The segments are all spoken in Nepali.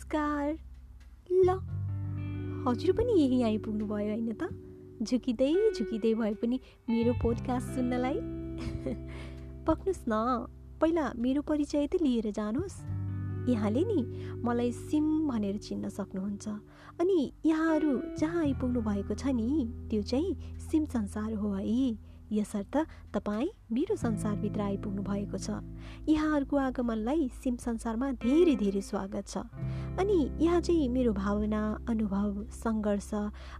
नमस्कार। ल हजुर पनि यही आइपुग्नु भयो होइन त? झुकिँदै झुकिँदै भए पनि मेरो पोडकास्ट सुन्नलाई? पक्नुहोस् न पहिला मेरो परिचय त लिएर जानुहोस्। यहाँले नि मलाई सिम भनेर चिन्न सक्नुहुन्छ। अनि यहाँहरू जहाँ आइपुग्नु भएको छ नि त्यो चाहिँ सिम संसार हो है। यसर्थ तपाईँ मेरो संसारभित्र आइपुग्नु भएको छ। यहाँहरूको आगमनलाई सिम संसारमा धेरै धेरै स्वागत छ। अनि यहाँ चाहिँ मेरो भावना अनुभव सङ्घर्ष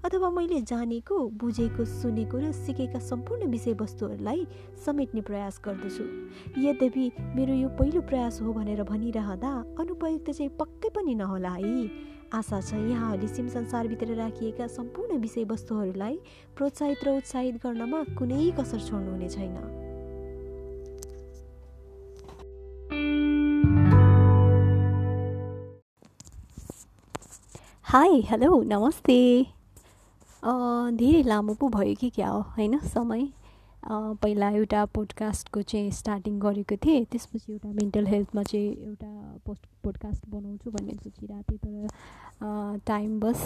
अथवा मैले जानेको बुझेको सुनेको र सिकेका सम्पूर्ण विषयवस्तुहरूलाई समेट्ने प्रयास गर्दछु। यद्यपि मेरो यो पहिलो प्रयास हो भनेर भनिरहँदा अनुपयुक्त चाहिँ पक्कै पनि नहोला है। आशा छ। यहाँहरूले सिम संसारभित्र राखिएका सम्पूर्ण विषयवस्तुहरूलाई प्रोत्साहित र उत्साहित गर्नमा कुनै कसर छोड्नुहुने छैन। हाई हेलो नमस्ते। धेरै लामो पो भयो कि क्या हो? होइन समय? पहिला एउटा पोडकास्टको चाहिँ स्टार्टिङ गरेको थिएँ। त्यसपछि एउटा मेन्टल हेल्थमा चाहिँ एउटा पोस्ट पोडकास्ट बनाउँछु भन्ने सोचिरहेको थिएँ। तर टाइम बस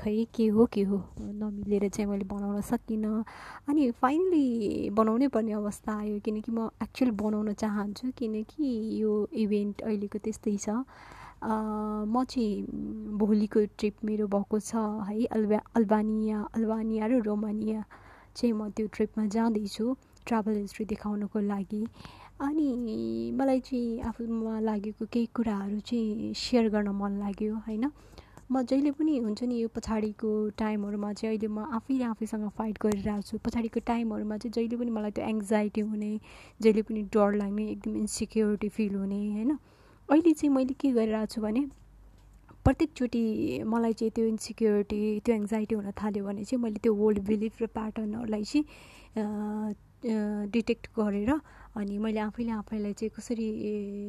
खै के हो के हो नमिलेर चाहिँ मैले बनाउन सकिनँ। अनि फाइनली बनाउनै पर्ने अवस्था आयो किनकि म एक्चुअल बनाउन चाहन्छु किनकि यो इभेन्ट अहिलेको त्यस्तै छ। म चाहिँ भोलिको ट्रिप मेरो भएको छ है अल्बा अल्बानिया अल्बानिया र रोमानिया। चाहिँ म त्यो ट्रिपमा जाँदैछु ट्राभल हिस्ट्री देखाउनको लागि। अनि मलाई चाहिँ आफूमा लागेको केही कुराहरू चाहिँ सेयर गर्न मन लाग्यो होइन? म जहिले पनि हुन्छ नि यो पछाडिको टाइमहरूमा चाहिँ अहिले म आफैले आफैसँग फाइट गरिरहेको छु। पछाडिको टाइमहरूमा चाहिँ जहिले पनि मलाई त्यो एङ्जाइटी हुने जहिले पनि डर लाग्ने एकदम इन्सिक्योरिटी फिल हुने होइन? अहिले चाहिँ मैले के गरिरहेको छु भने प्रत्येकचोटि मलाई चाहिँ त्यो इन्सिक्योरिटी त्यो एङ्जाइटी हुन थाल्यो भने चाहिँ मैले त्यो ओल्ड बिलिफ र प्याटर्नहरूलाई चाहिँ डिटेक्ट गरेर अनि मैले आफैले आफैलाई चाहिँ कसरी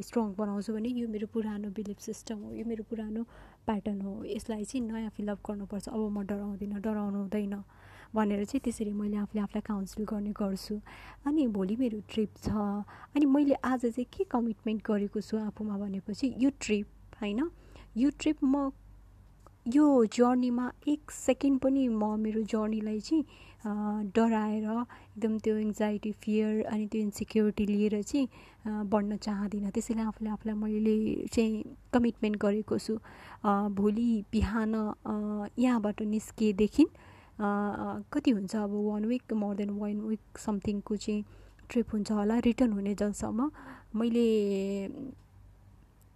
स्ट्रङ बनाउँछु भने यो मेरो पुरानो बिलिफ सिस्टम हो यो मेरो पुरानो प्याटर्न हो। यसलाई चाहिँ नयाँ फिलअप गर्नुपर्छ। अब म डराउँदिनँ डराउनु हुँदैन भनेर चाहिँ त्यसरी मैले आफूले आफूलाई काउन्सिल गर्ने गर्छु। अनि भोलि मेरो ट्रिप छ। अनि मैले आज चाहिँ के कमिटमेन्ट गरेको छु आफूमा भनेपछि यो ट्रिप होइन? यो ट्रिप म यो जर्नीमा एक सेकेन्ड पनि म मेरो जर्नीलाई चाहिँ डराएर एकदम त्यो एङ्जाइटी फियर अनि त्यो इन्सिक्योरिटी लिएर चाहिँ बढ्न चाहदिनँ। त्यसैले आफूले आफूलाई मैले चाहिँ कमिटमेन्ट गरेको छु। भोलि बिहान यहाँबाट निस्किएदेखि कति हुन्छ अब one week more than one week समथिङको चाहिँ ट्रिप हुन्छ होला रिटर्न हुने जलसम्म। मैले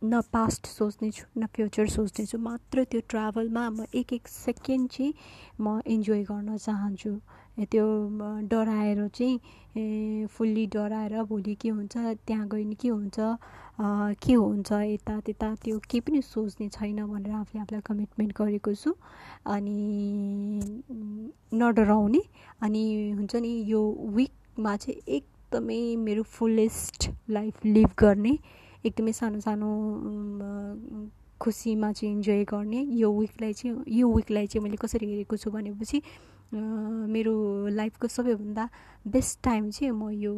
न पास्ट सोच्नेछु न फ्युचर सोच्नेछु मात्र त्यो ट्राभलमा म एक एक सेकेन्ड चाहिँ म इन्जोय गर्न चाहन्छु। त्यो डराएर चाहिँ फुल्ली डराएर भोलि के हुन्छ त्यहाँ गयो भने के हुन्छ के हुन्छ यता त्यता त्यो केही पनि सोच्ने छैन भनेर आफूले आफूलाई कमिटमेन्ट गरेको छु। अनि नडराउने अनि हुन्छ नि यो विकमा चाहिँ एकदमै मेरो फुलेस्ट लाइफ लिभ गर्ने एकदमै सानो सानो खुसीमा चाहिँ इन्जोय गर्ने यो विकलाई चाहिँ यो विकलाई चाहिँ मैले कसरी हेरेको छु भनेपछि मेरो लाइफको सबैभन्दा बेस्ट टाइम चाहिँ म यो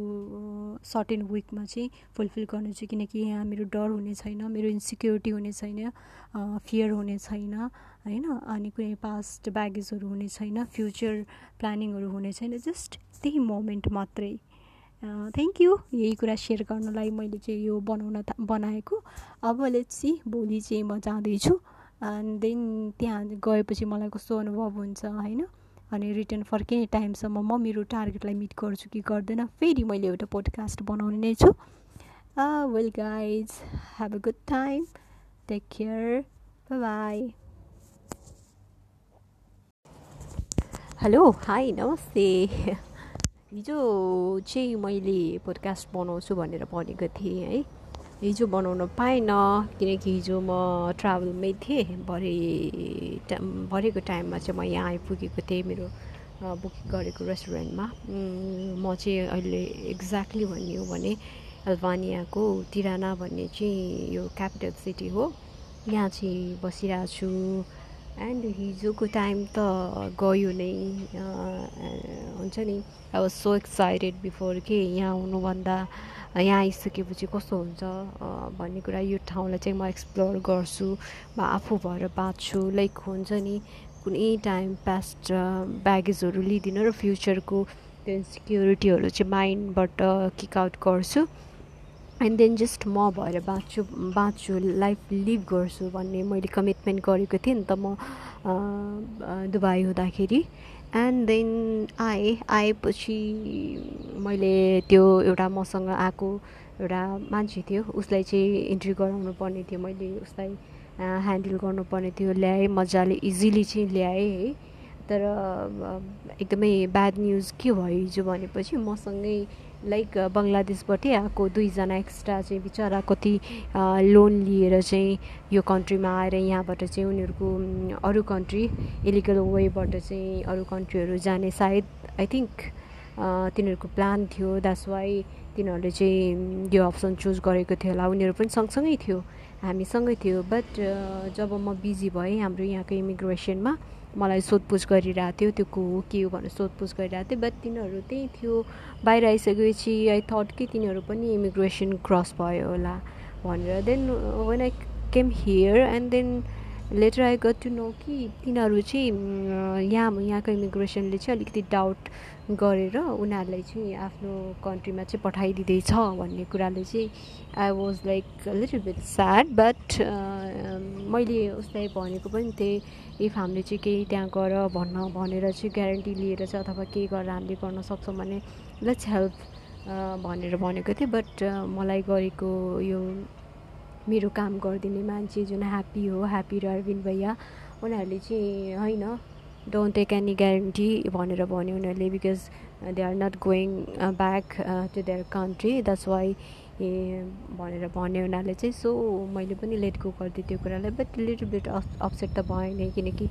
सर्टेन विकमा चाहिँ फुलफिल गर्नेछु किनकि यहाँ मेरो डर हुने छैन मेरो इन्सिक्योरिटी हुने छैन फियर हुने छैन होइन? अनि कुनै पास्ट ब्यागेजहरू हुने छैन फ्युचर प्लानिङहरू हुने छैन जस्ट त्यही मोमेन्ट मात्रै। थ्याङ्क यू यही कुरा सेयर गर्नलाई मैले चाहिँ यो बनाउन बनाएको। अब लेट्स भोलि चाहिँ म जाँदैछु। एन्ड देन त्यहाँ गएपछि मलाई कस्तो अनुभव हुन्छ होइन? अनि रिटर्न फर्किने टाइमसम्म म मेरो टार्गेटलाई मिट गर्छु कि गर्दैन फेरि मैले एउटा पोडकास्ट बनाउने नै छु। Well guys have a good time take care bye hello hi नमस्ते हिजो चाहिँ मैले पोडकास्ट बनाउँछु भनेर भनेको थिएँ है। हिजो बनाउन पाइनँ किनकि हिजो म ट्राभलमै थिएँ। भरे भरेको टाइममा चाहिँ म यहाँ आइपुगेको थिएँ मेरो बुकिङ गरेको रेस्टुरेन्टमा। म चाहिँ अहिले एक्ज्याक्टली भन्ने हो भने अल्बानियाको तिराना भन्ने चाहिँ यो क्यापिटल सिटी हो। यहाँ चाहिँ बसिरहेको छु एन्ड हिजोको टाइम त गयो नै हुन्छ नि? I was so excited before के यहाँ हुनुभन्दा यहाँ आइसकेपछि कस्तो हुन्छ? भन्ने कुरा यो ठाउँलाई चाहिँ म एक्सप्लोर गर्छु म आफू भएर बाँच्छु। लाइक हुन्छ नि कुनै टाइम पास्ट ब्यागेजहरू लिँदिनँ र फ्युचरको त्यो इन्सिक्युरिटीहरू चाहिँ माइन्डबाट किक आउट गर्छु। एन्ड देन जस्ट म भएर बाँच्छु बाँच्छु लाइफ लिभ गर्छु भन्ने मैले कमिटमेन्ट गरेको थिएँ नि त म दुबई हुँदाखेरि। एन्ड देन आएँ आएपछि मैले त्यो एउटा मसँग आएको एउटा मान्छे थियो उसलाई चाहिँ इन्ट्री गराउनु पर्ने थियो मैले उसलाई ह्यान्डल गर्नुपर्ने थियो ल्याएँ मजाले इजिली चाहिँ ल्याएँ है। तर एकदमै ब्याड न्युज के भयो हिजो भनेपछि मसँगै लाइक बङ्गलादेशबाटै आएको दुईजना एक्स्ट्रा चाहिँ बिचरा कति लोन लिएर चाहिँ यो कन्ट्रीमा आएर यहाँबाट चाहिँ उनीहरूको अरू कन्ट्री इलिगल वेबाट चाहिँ अरू कन्ट्रीहरू जाने सायद आई थिङ्क तिनीहरूको प्लान थियो। द्याट्स वाइ तिनीहरूले चाहिँ यो अप्सन चुज गरेको थियो होला। उनीहरू पनि सँगसँगै थियो। हामीसँगै थियो। बट जब म बिजी भएँ हाम्रो यहाँको इमिग्रेसनमा मलाई सोधपुछ गरिरहेको थियो त्यो को हो के हो भनेर सोधपुछ गरिरहेको थियो। बट तिनीहरू त्यही थियो। बाहिर आइसकेपछि आई थट कि तिनीहरू पनि इमिग्रेसन क्रस भयो होला भनेर। Then when I came here and then later I got to know कि तिनीहरू चाहिँ यहाँ यहाँको इमिग्रेसनले चाहिँ अलिकति डाउट गरेर उनीहरूलाई चाहिँ आफ्नो कन्ट्रीमा चाहिँ पठाइदिँदैछ भन्ने कुराले चाहिँ I was like little bit sad but मैले उसलाई भनेको पनि थिएँ इफ हामीले चाहिँ केही त्यहाँ गर भन्न भनेर चाहिँ ग्यारेन्टी लिएर चाहिँ अथवा केही गरेर हामीले गर्न सक्छौँ भने लेट्स हेल्प भनेर भनेको थिएँ बट मलाई गरेको यो मेरो काम गरिदिने मान्छे जुन ह्याप्पी हो ह्याप्पी र अरविन्द भैया उनीहरूले चाहिँ होइन डोन्ट टेक एनी ग्यारेन्टी भनेर भन्यो उनीहरूले because they are not going back to their country that's why भनेर भन्यो उनीहरूले चाहिँ। सो मैले पनि लेट गो गरिदिएँ त्यो कुरालाई बट लिटल बिट अपसेट त भयो नै किनकि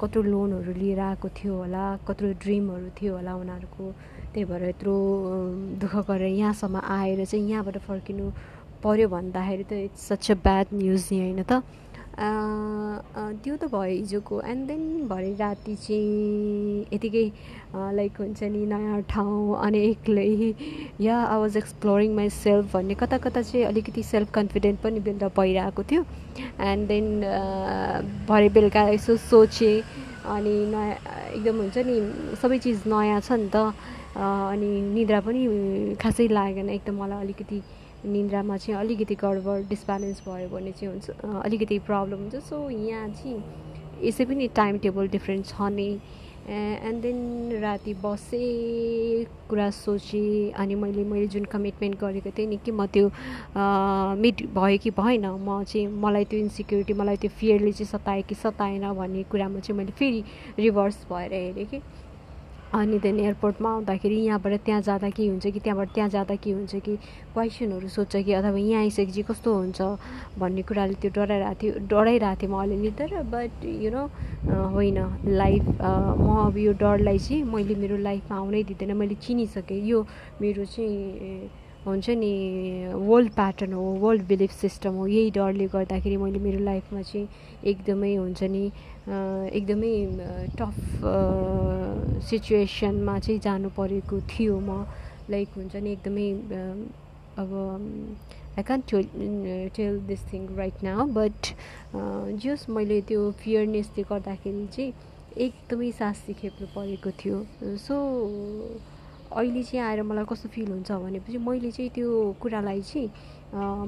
कत्रो लोनहरू लिएर आएको थियो होला कत्रो ड्रिमहरू थियो होला उनीहरूको। त्यही भएर यत्रो दुःख गरेर यहाँसम्म आएर चाहिँ यहाँबाट फर्किनु पऱ्यो भन्दाखेरि त it's such a bad news नि होइन त। त्यो त भयो हिजोको। एन्ड देन भरे राति चाहिँ यतिकै लाइक हुन्छ नि नयाँ ठाउँ अनि एक्लै yeah I was exploring myself भन्ने कता कता चाहिँ अलिकति सेल्फ कन्फिडेन्ट पनि बिल्डअप भइरहेको थियो। एन्ड देन भरे बेलुका यसो सोचेँ अनि नयाँ एकदम हुन्छ नि सबै चिज नयाँ छ नि त। अनि निद्रा पनि खासै लागेन एकदम मलाई अलिकति निन्द्रामा चाहिँ अलिकति गडबड डिसब्यालेन्स भयो भने चाहिँ हुन्छ अलिकति प्रब्लम हुन्छ। सो यहाँ चाहिँ यसै पनि टाइम टेबल डिफ्रेन्ट छ नै। एन्ड देन राति बसेँ कुरा सोचेँ अनि मैले मैले जुन कमिटमेन्ट गरेको थिएँ नि कि म त्यो मिट भयो कि भएन म चाहिँ मलाई त्यो इन्सिक्युरिटी मलाई त्यो फियरले चाहिँ सतायो कि सताएन भन्ने कुरामा चाहिँ मैले फेरि रिभर्स भएर हेरेँ कि। अनि त्यहाँदेखि एयरपोर्टमा आउँदाखेरि यहाँबाट त्यहाँ जाँदा के हुन्छ कि त्यहाँबाट त्यहाँ जाँदा के हुन्छ कि क्वेसनहरू सोध्छ कि अथवा यहाँ आइसकेपछि कस्तो हुन्छ भन्ने कुराले त्यो डराइरहेको थियो डराइरहेको थिएँ म अलिअलि तर बट यु नो होइन लाइफ म अब यो डरलाई चाहिँ मैले मेरो लाइफमा आउनै दिँदैन मैले चिनिसकेँ। यो मेरो चाहिँ हुन्छ नि वर्ल्ड प्याटर्न हो वर्ल्ड बिलिफ सिस्टम हो। यही डरले गर्दाखेरि मैले मेरो लाइफमा चाहिँ एकदमै हुन्छ नि एकदमै टफ सिचुएसनमा चाहिँ जानु परेको थियो म। लाइक हुन्छ नि एकदमै अब I can tell tell this thing right now but just मैले त्यो फियरनेसले गर्दाखेरि चाहिँ एकदमै सास खेप्नु परेको थियो। सो अहिले चाहिँ आएर मलाई कस्तो फिल हुन्छ भनेपछि मैले चाहिँ त्यो कुरालाई चाहिँ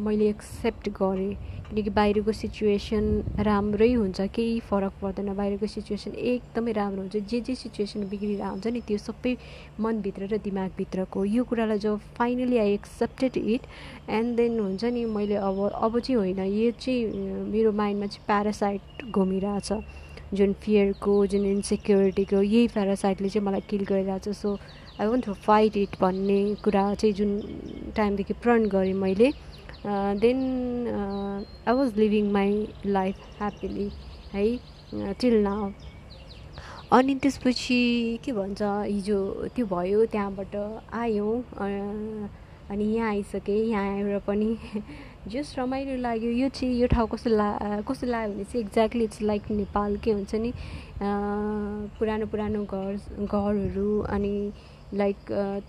मैले एक्सेप्ट गरेँ। किनकि बाहिरको सिचुएसन राम्रै हुन्छ केही फरक पर्दैन। बाहिरको सिचुएसन एकदमै राम्रो हुन्छ। जे जे सिचुएसन बिग्रिरहेको हुन्छ नि त्यो सबै मनभित्र र दिमागभित्रको। यो कुरालाई जब finally I accepted it and then हुन्छ नि मैले अब अब चाहिँ होइन यो चाहिँ मेरो माइन्डमा चाहिँ प्यारासाइट घुमिरहेछ। जुन फियरको जुन इन्सेक्युरिटीको यही प्यारासाइटले चाहिँ मलाई किल गरिरहेछ। So I want to fight it भन्ने कुरा चाहिँ जुन टाइमदेखि प्रण गरेँ मैले। Then I was living my life happily है टिल नाउ अनि त्यसपछि के भन्छ हिजो त्यो भयो त्यहाँबाट आयौँ अनि यहाँ आइसकेँ यहाँ आएर पनि जस्ट रमाइलो लाग्यो। यो चाहिँ यो ठाउँ कस्तो ला कस्तो लाग्यो भने चाहिँ एक्ज्याक्टली इट्स लाइक नेपाल के हुन्छ नि पुरानो पुरानो घर घरहरू अनि लाइक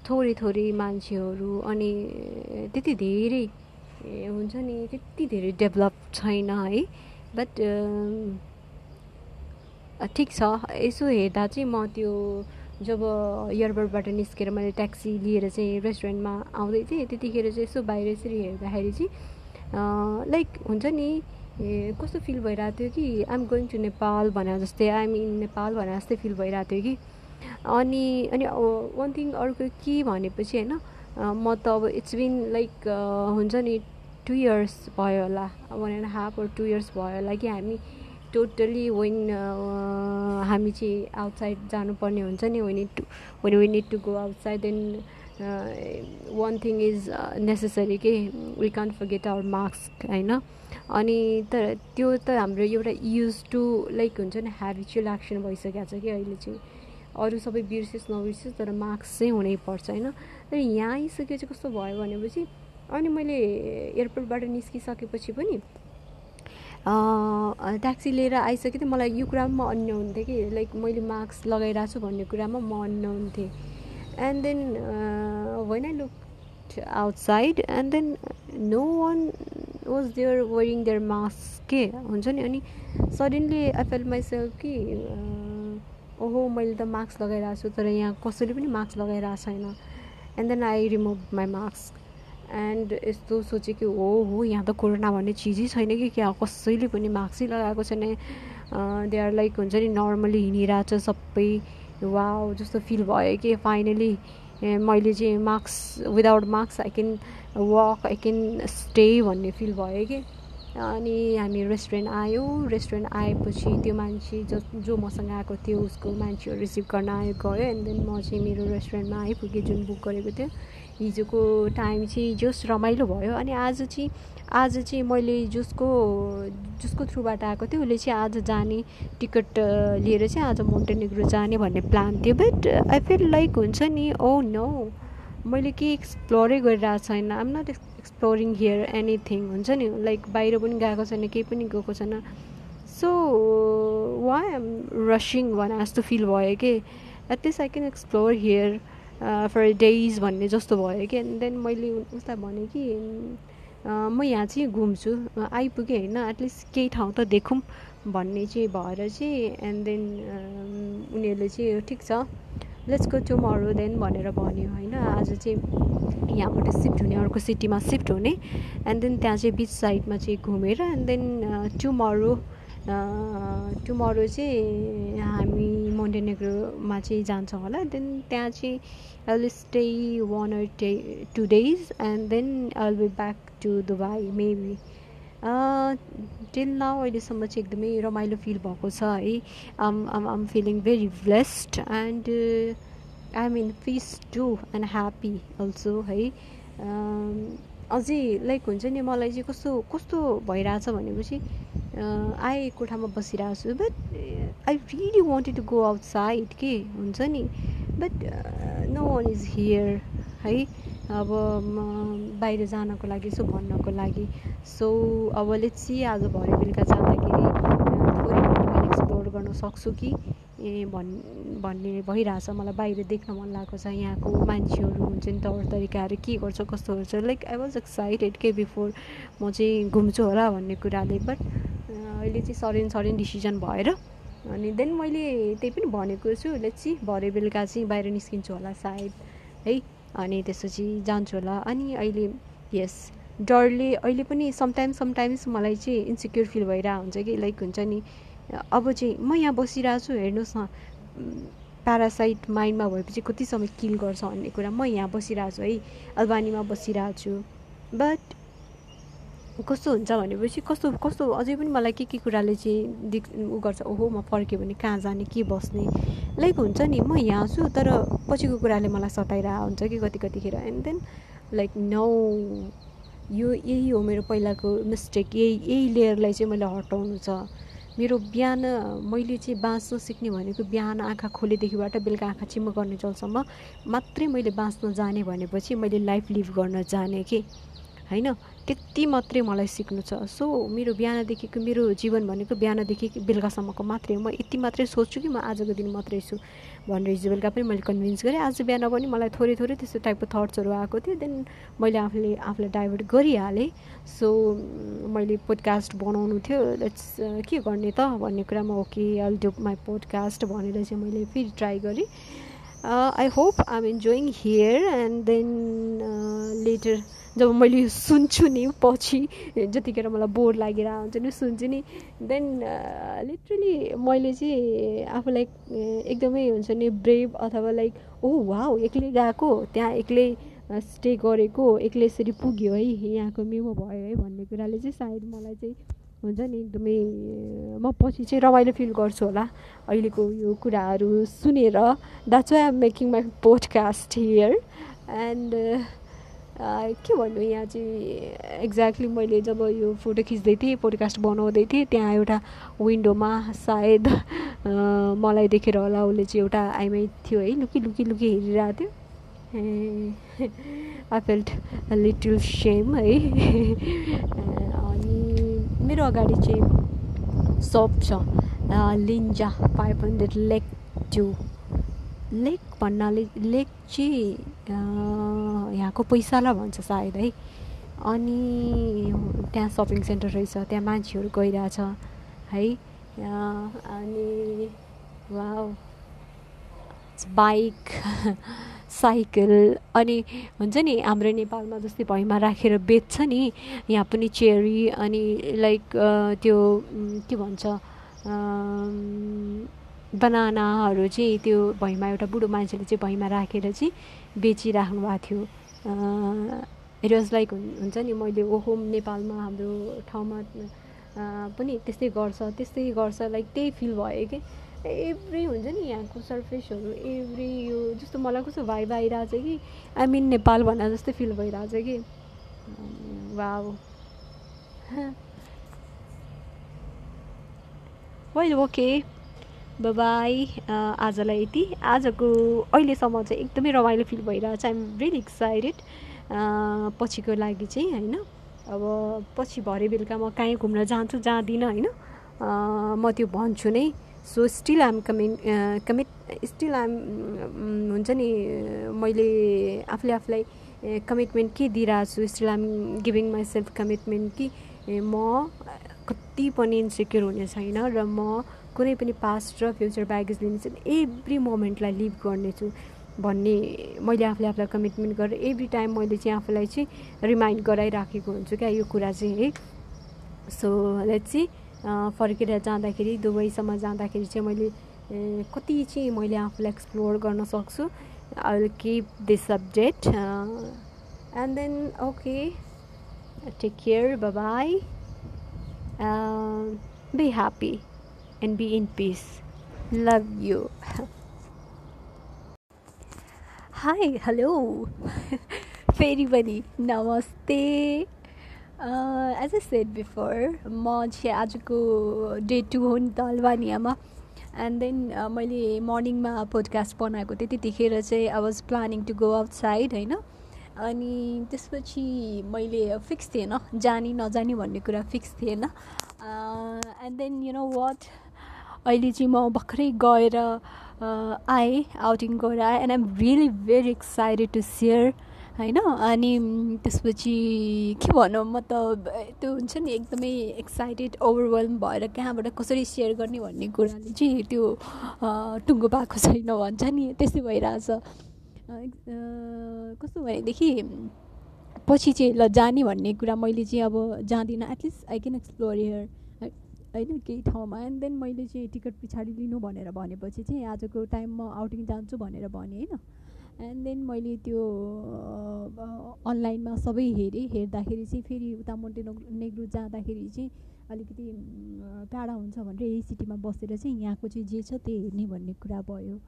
थोरै थोरै मान्छेहरू अनि त्यति धेरै हुन्छ नि त्यति धेरै डेभलप छैन है। बट ठिक छ। यसो हेर्दा चाहिँ म त्यो जब एयरपोर्टबाट निस्केर मैले ट्याक्सी लिएर चाहिँ रेस्टुरेन्टमा आउँदै थिएँ त्यतिखेर चाहिँ यसो बाहिर यसरी हेर्दाखेरि चाहिँ लाइक हुन्छ नि कस्तो फिल भइरहेको थियो कि आइएम गोइङ टु नेपाल भने जस्तै आइएम इन नेपाल भने जस्तै फिल भइरहेको थियो कि। अनि अनि वान थिङ अर्को के भनेपछि होइन म त अब इट्स बिन लाइक हुन्छ नि टु इयर्स भयो होला one and half or two years भयो होला कि हामी टोटली वेन हामी चाहिँ आउटसाइड जानुपर्ने हुन्छ नि when to when we need to go outside then one thing is necessary के we can't forget our masks होइन? अनि तर त्यो त हाम्रो एउटा युज टु लाइक हुन्छ नि हेबिचुअल एक्सन भइसकेको छ कि अहिले चाहिँ। अरू सबै बिर्सियोस् नबिर्सियोस् तर मार्क्स चाहिँ हुनैपर्छ होइन? तर यहाँ आइसक्यो चाहिँ कस्तो भयो भनेपछि अनि मैले एयरपोर्टबाट निस्किसकेपछि पनि ट्याक्सी लिएर आइसकेँ थिएँ। मलाई यो कुरामा म अन्य हुन्थेँ कि लाइक मैले मास्क लगाइरहेको छु भन्ने कुरामा म अन्य हुन्थेँ and then when I look outside and then no one was there wearing there mask के? हुन्छ नि? अनि सडनली आई फेल माइसेल्फ कि ओहो मैले त मास्क लगाइरहेको छु तर यहाँ कसैले पनि मास्क लगाइरहेको छैन। And then I remove my mask and यस्तो सोचेँ कि हो हो यहाँ त कोरोना भन्ने चिजै छैन कि क्या कसैले पनि मास्कै लगाएको छैन। दे आर लाइक हुन्छ नि नर्मली हिँडिरहेको छ सबै। वा जस्तो फिल भयो कि फाइनली मैले चाहिँ mask without mask I can walk I can stay भन्ने फिल भयो कि। अनि हामी रेस्टुरेन्ट आयो। रेस्टुरेन्ट आएपछि त्यो मान्छे जो जो मसँग आएको थियो उसको मान्छेहरू रिसिभ गर्न आयो गयो। एन्ड देन म चाहिँ मेरो रेस्टुरेन्टमा आइपुगेँ जुन बुक गरेको थियो। हिजोको टाइम चाहिँ जस रमाइलो भयो। अनि आज चाहिँ आज चाहिँ मैले जसको जसको थ्रुबाट आएको थियो उसले चाहिँ आज जाने टिकट लिएर चाहिँ आज मोन्टेनेग्रो जाने भन्ने प्लान थियो। बट आई फिल लाइक हुन्छ नि ओ oh नो मैले के एक्सप्लोरै गरिरहेको छैन। I'm not exploring here anything हुन्छ नि? लाइक बाहिर पनि गएको छैन केही पनि गएको छैन। सो वाइ एम रसिङ भने जस्तो फिल भयो कि? At least I can explore here for days भन्ने जस्तो भयो कि? एन्ड देन मैले उसलाई भनेँ कि म यहाँ चाहिँ घुम्छु। आइपुगेँ होइन एटलिस्ट केही ठाउँ त देखौँ। भन्ने चाहिँ भएर चाहिँ एन्ड देन उनीहरूले चाहिँ ठिक छ। लेट्स गो टुमरो देन भनेर भन्यो होइन? आज चाहिँ यहाँबाट सिफ्ट हुने अर्को सिटीमा सिफ्ट हुने। एन्ड देन त्यहाँ चाहिँ बिच साइडमा चाहिँ घुमेर एन्ड देन टुमरो टुमरो चाहिँ हामी मोन्टेनेग्रोमा चाहिँ जान्छौँ होला। देन त्यहाँ चाहिँ I will stay one or day two days and then I will be back to Dubai maybe till now अहिलेसम्म चाहिँ एकदमै रमाइलो फिल भएको छ है आम आम आम feeling very blessed and I in peace too and happy also है अझै लाइक हुन्छ नि मलाई चाहिँ कस्तो कस्तो भइरहेछ भनेपछि आए कोठामा बसिरहेको छु but I really wanted to go outside के हुन्छ नि? But no one is here है अब बाहिर जानको लागि यसो भन्नको लागि। सो अब लेट्सी आज भरे बेलुका जाँदाखेरि थोरै एक्सप्लोर गर्न सक्छु कि? ए भन् भन्ने भइरहेछ। मलाई बाहिर देख्न मन लागेको छ। यहाँको मान्छेहरू हुन्छ नि तौर तरिकाहरू के गर्छ कस्तो गर्छ? लाइक आई वाज एक्साइटेड के बिफोर म चाहिँ घुम्छु होला भन्ने कुराले। बट अहिले चाहिँ सडेन सडेन डिसिजन भएर अनि देन मैले त्यही पनि भनेको छु। लेट्सी भरे बेलुका चाहिँ बाहिर निस्किन्छु होला सायद। है? अनि त्यसपछि जान्छु होला। अनि अहिले यस डरले अहिले पनि समटाइम्स समटाइम्स मलाई चाहिँ इन्सिक्योर फिल भइरहेको हुन्छ कि लाइक हुन्छ नि अब चाहिँ म यहाँ बसिरहेको छु हेर्नुहोस् न प्यारासाइट माइन्डमा भएपछि कति समय किल गर्छ भन्ने कुरा म यहाँ बसिरहेको छु है अल्बानीमा बसिरहेको छु। बट कस्तो हुन्छ भनेपछि कस्तो कस्तो अझै पनि मलाई के के कुराले चाहिँ दिक् उ गर्छ ओहो म फर्क्यो भने कहाँ जाने के बस्ने? लाइक हुन्छ नि म यहाँ छु तर पछिको कुराले मलाई सताइरहेको हुन्छ कि कति कतिखेर एन्ड देन लाइक नौ यो यही हो मेरो पहिलाको मिस्टेक यही यही लेयरलाई चाहिँ मैले हटाउनु छ। मेरो बिहान मैले चाहिँ बाँच्न सिक्ने भनेको बिहान आँखा खोलेदेखिबाट बेलुका आँखा चिम्म गर्ने जलसम्म मात्रै मैले बाँच्न जाने भनेपछि मैले लाइफ लिभ गर्न जाने कि? होइन? त्यति मात्रै मलाई सिक्नु छ। सो मेरो बिहानदेखिको मेरो जीवन भनेको बिहानदेखि बेलुकासम्मको मात्रै हो। म यति मात्रै सोच्छु कि म आजको दिन मात्रै छु भनेर हिजो बेलुका पनि मैले कन्भिन्स गरेँ। आज बिहान पनि मलाई थोरै थोरै त्यस्तो टाइपको थट्सहरू आएको थियो। देन मैले आफूले आफूलाई डाइभर्ट गरिहालेँ। सो मैले पोडकास्ट बनाउनु थियो। लेट्स के गर्ने त भन्ने कुरामा okay all do my podcast भनेर चाहिँ मैले फेरि ट्राई गरेँ। I hope I am enjoying here and then later जब मैले सुन्छु नि पछि जतिखेर मलाई बोर लागेर हुन्छ नि सुन्छु नि देन लिटरली मैले चाहिँ आफूलाई एकदमै हुन्छ नि ब्रेभ अथवा लाइक ओ वा एक्लै गएको त्यहाँ एक्लै स्टे गरेको एक्लै यसरी पुग्यो है यहाँको मेमो भयो है भन्ने कुराले चाहिँ सायद मलाई चाहिँ हुन्छ नि एकदमै म पछि चाहिँ रमाइलो फिल गर्छु होला। अहिलेको यो कुराहरू सुनेर that's why am making my podcast here and के भन्नु यहाँ चाहिँ एक्ज्याक्टली मैले जब यो फोटो खिच्दै थिएँ पोडकास्ट बनाउँदै थिएँ त्यहाँ एउटा विन्डोमा सायद मलाई देखेर होला उसले चाहिँ एउटा आइमाई थियो है लुकी लुकी लुकी हेरिरहेको थियो। आई फेल्ट लिटल सेम है। अनि मेरो अगाडि चाहिँ सप छ लिन्जा five hundred lek two lek भन्नाले लेक चाहिँ यहाँको पैसाला भन्छ सायद है अनि त्यहाँ सपिङ सेन्टर रहेछ त्यहाँ मान्छेहरू गइरहेछ है अनि वा बाइक साइकल अनि हुन्छ नि हाम्रो नेपालमा जस्तै भैमा राखेर बेच्छ नि यहाँ पनि चेरी अनि लाइक त्यो के भन्छ बनानाहरू चाहिँ त्यो भैँमा एउटा बुढो मान्छेले चाहिँ भैँमा राखेर चाहिँ बेचिराख्नु भएको थियो। इट वाज लाइक हुन्छ नि मैले ओहो नेपालमा हाम्रो ठाउँमा पनि त्यस्तै गर्छ त्यस्तै गर्छ लाइक त्यही फिल भयो कि। एभ्री हुन्छ नि यहाँको सर्फेसहरू एभ्री यो जस्तो मलाई कस्तो भाइ आइरहेको छ कि आई मिन नेपाल भन्दा जस्तै फिल भइरहेको छ कि वा वेल ओके बाई आजलाई यति। आजको अहिलेसम्म चाहिँ एकदमै रमाइलो फिल भइरहेछ। आइएम रियली एक्साइटेड पछिको लागि चाहिँ होइन? अब पछि भरे बेलुका म कहीँ घुम्न जान्छु जाँदिनँ होइन? म त्यो भन्छु नै। So still I'm coming commit still I'm हुन्छ नि मैले आफूले आफूलाई कमिटमेन्ट के दिइरहेको छु still I'm giving myself commitment कि म कति पनि इन्सेक्योर हुने छैन र म कुनै पनि पास्ट र फ्युचर ब्यागेज लिने चाहिँ एभ्री मोमेन्टलाई लिभ गर्नेछु भन्ने मैले आफूले आफूलाई कमिटमेन्ट गरेर एभ्री टाइम मैले चाहिँ आफूलाई चाहिँ रिमाइन्ड गराइराखेको हुन्छु क्या यो कुरा चाहिँ है। सो लेट चाहिँ फर्केर जाँदाखेरि दुबईसम्म जाँदाखेरि चाहिँ मैले कति चाहिँ मैले आफूलाई एक्सप्लोर गर्न सक्छु I will keep this subject and then okay take care bye be happy and be in peace. Love you. Hi, hello. फेरि पनि नमस्ते एज अ सेड बिफोर म चाहिँ आजको डे टू हो नि त अल्बानियामा एन्ड देन मैले मर्निङमा पोडकास्ट बनाएको थिएँ त्यतिखेर चाहिँ I was planning to go outside होइन? अनि त्यसपछि मैले फिक्स थिएन जाने नजाने भन्ने कुरा फिक्स थिएन। And then you know what अहिले चाहिँ म भर्खरै गएर आएँ आउटिङ गएर आएँ and I'm really very excited to share होइन अनि त्यसपछि के भनौँ म त त्यो हुन्छ नि एकदमै एक्साइटेड ओभरवेल्म भएर कहाँबाट कसरी सेयर गर्ने भन्ने कुराले चाहिँ त्यो टुङ्गो पाएको छैन भन्छ नि। त्यस्तै भइरहेछ। कस्तो भनेदेखि पछि चाहिँ ल जाने भन्ने कुरा मैले चाहिँ अब जाँदिनँ। At least I can explore here होइन केही ठाउँमा। एन्ड देन मैले चाहिँ टिकट पछाडि लिनु भनेर भनेपछि चाहिँ आजको टाइम म आउटिङ जान्छु भनेर भने होइन? एन्ड देन मैले त्यो अनलाइनमा सबै हेरेँ। हेर्दाखेरि चाहिँ फेरि उता मोन्टे नेग्रु जाँदाखेरि चाहिँ अलिकति टाढा हुन्छ भनेर यही सिटीमा बसेर चाहिँ यहाँको चाहिँ जे छ त्यही हेर्ने भन्ने कुरा भयो।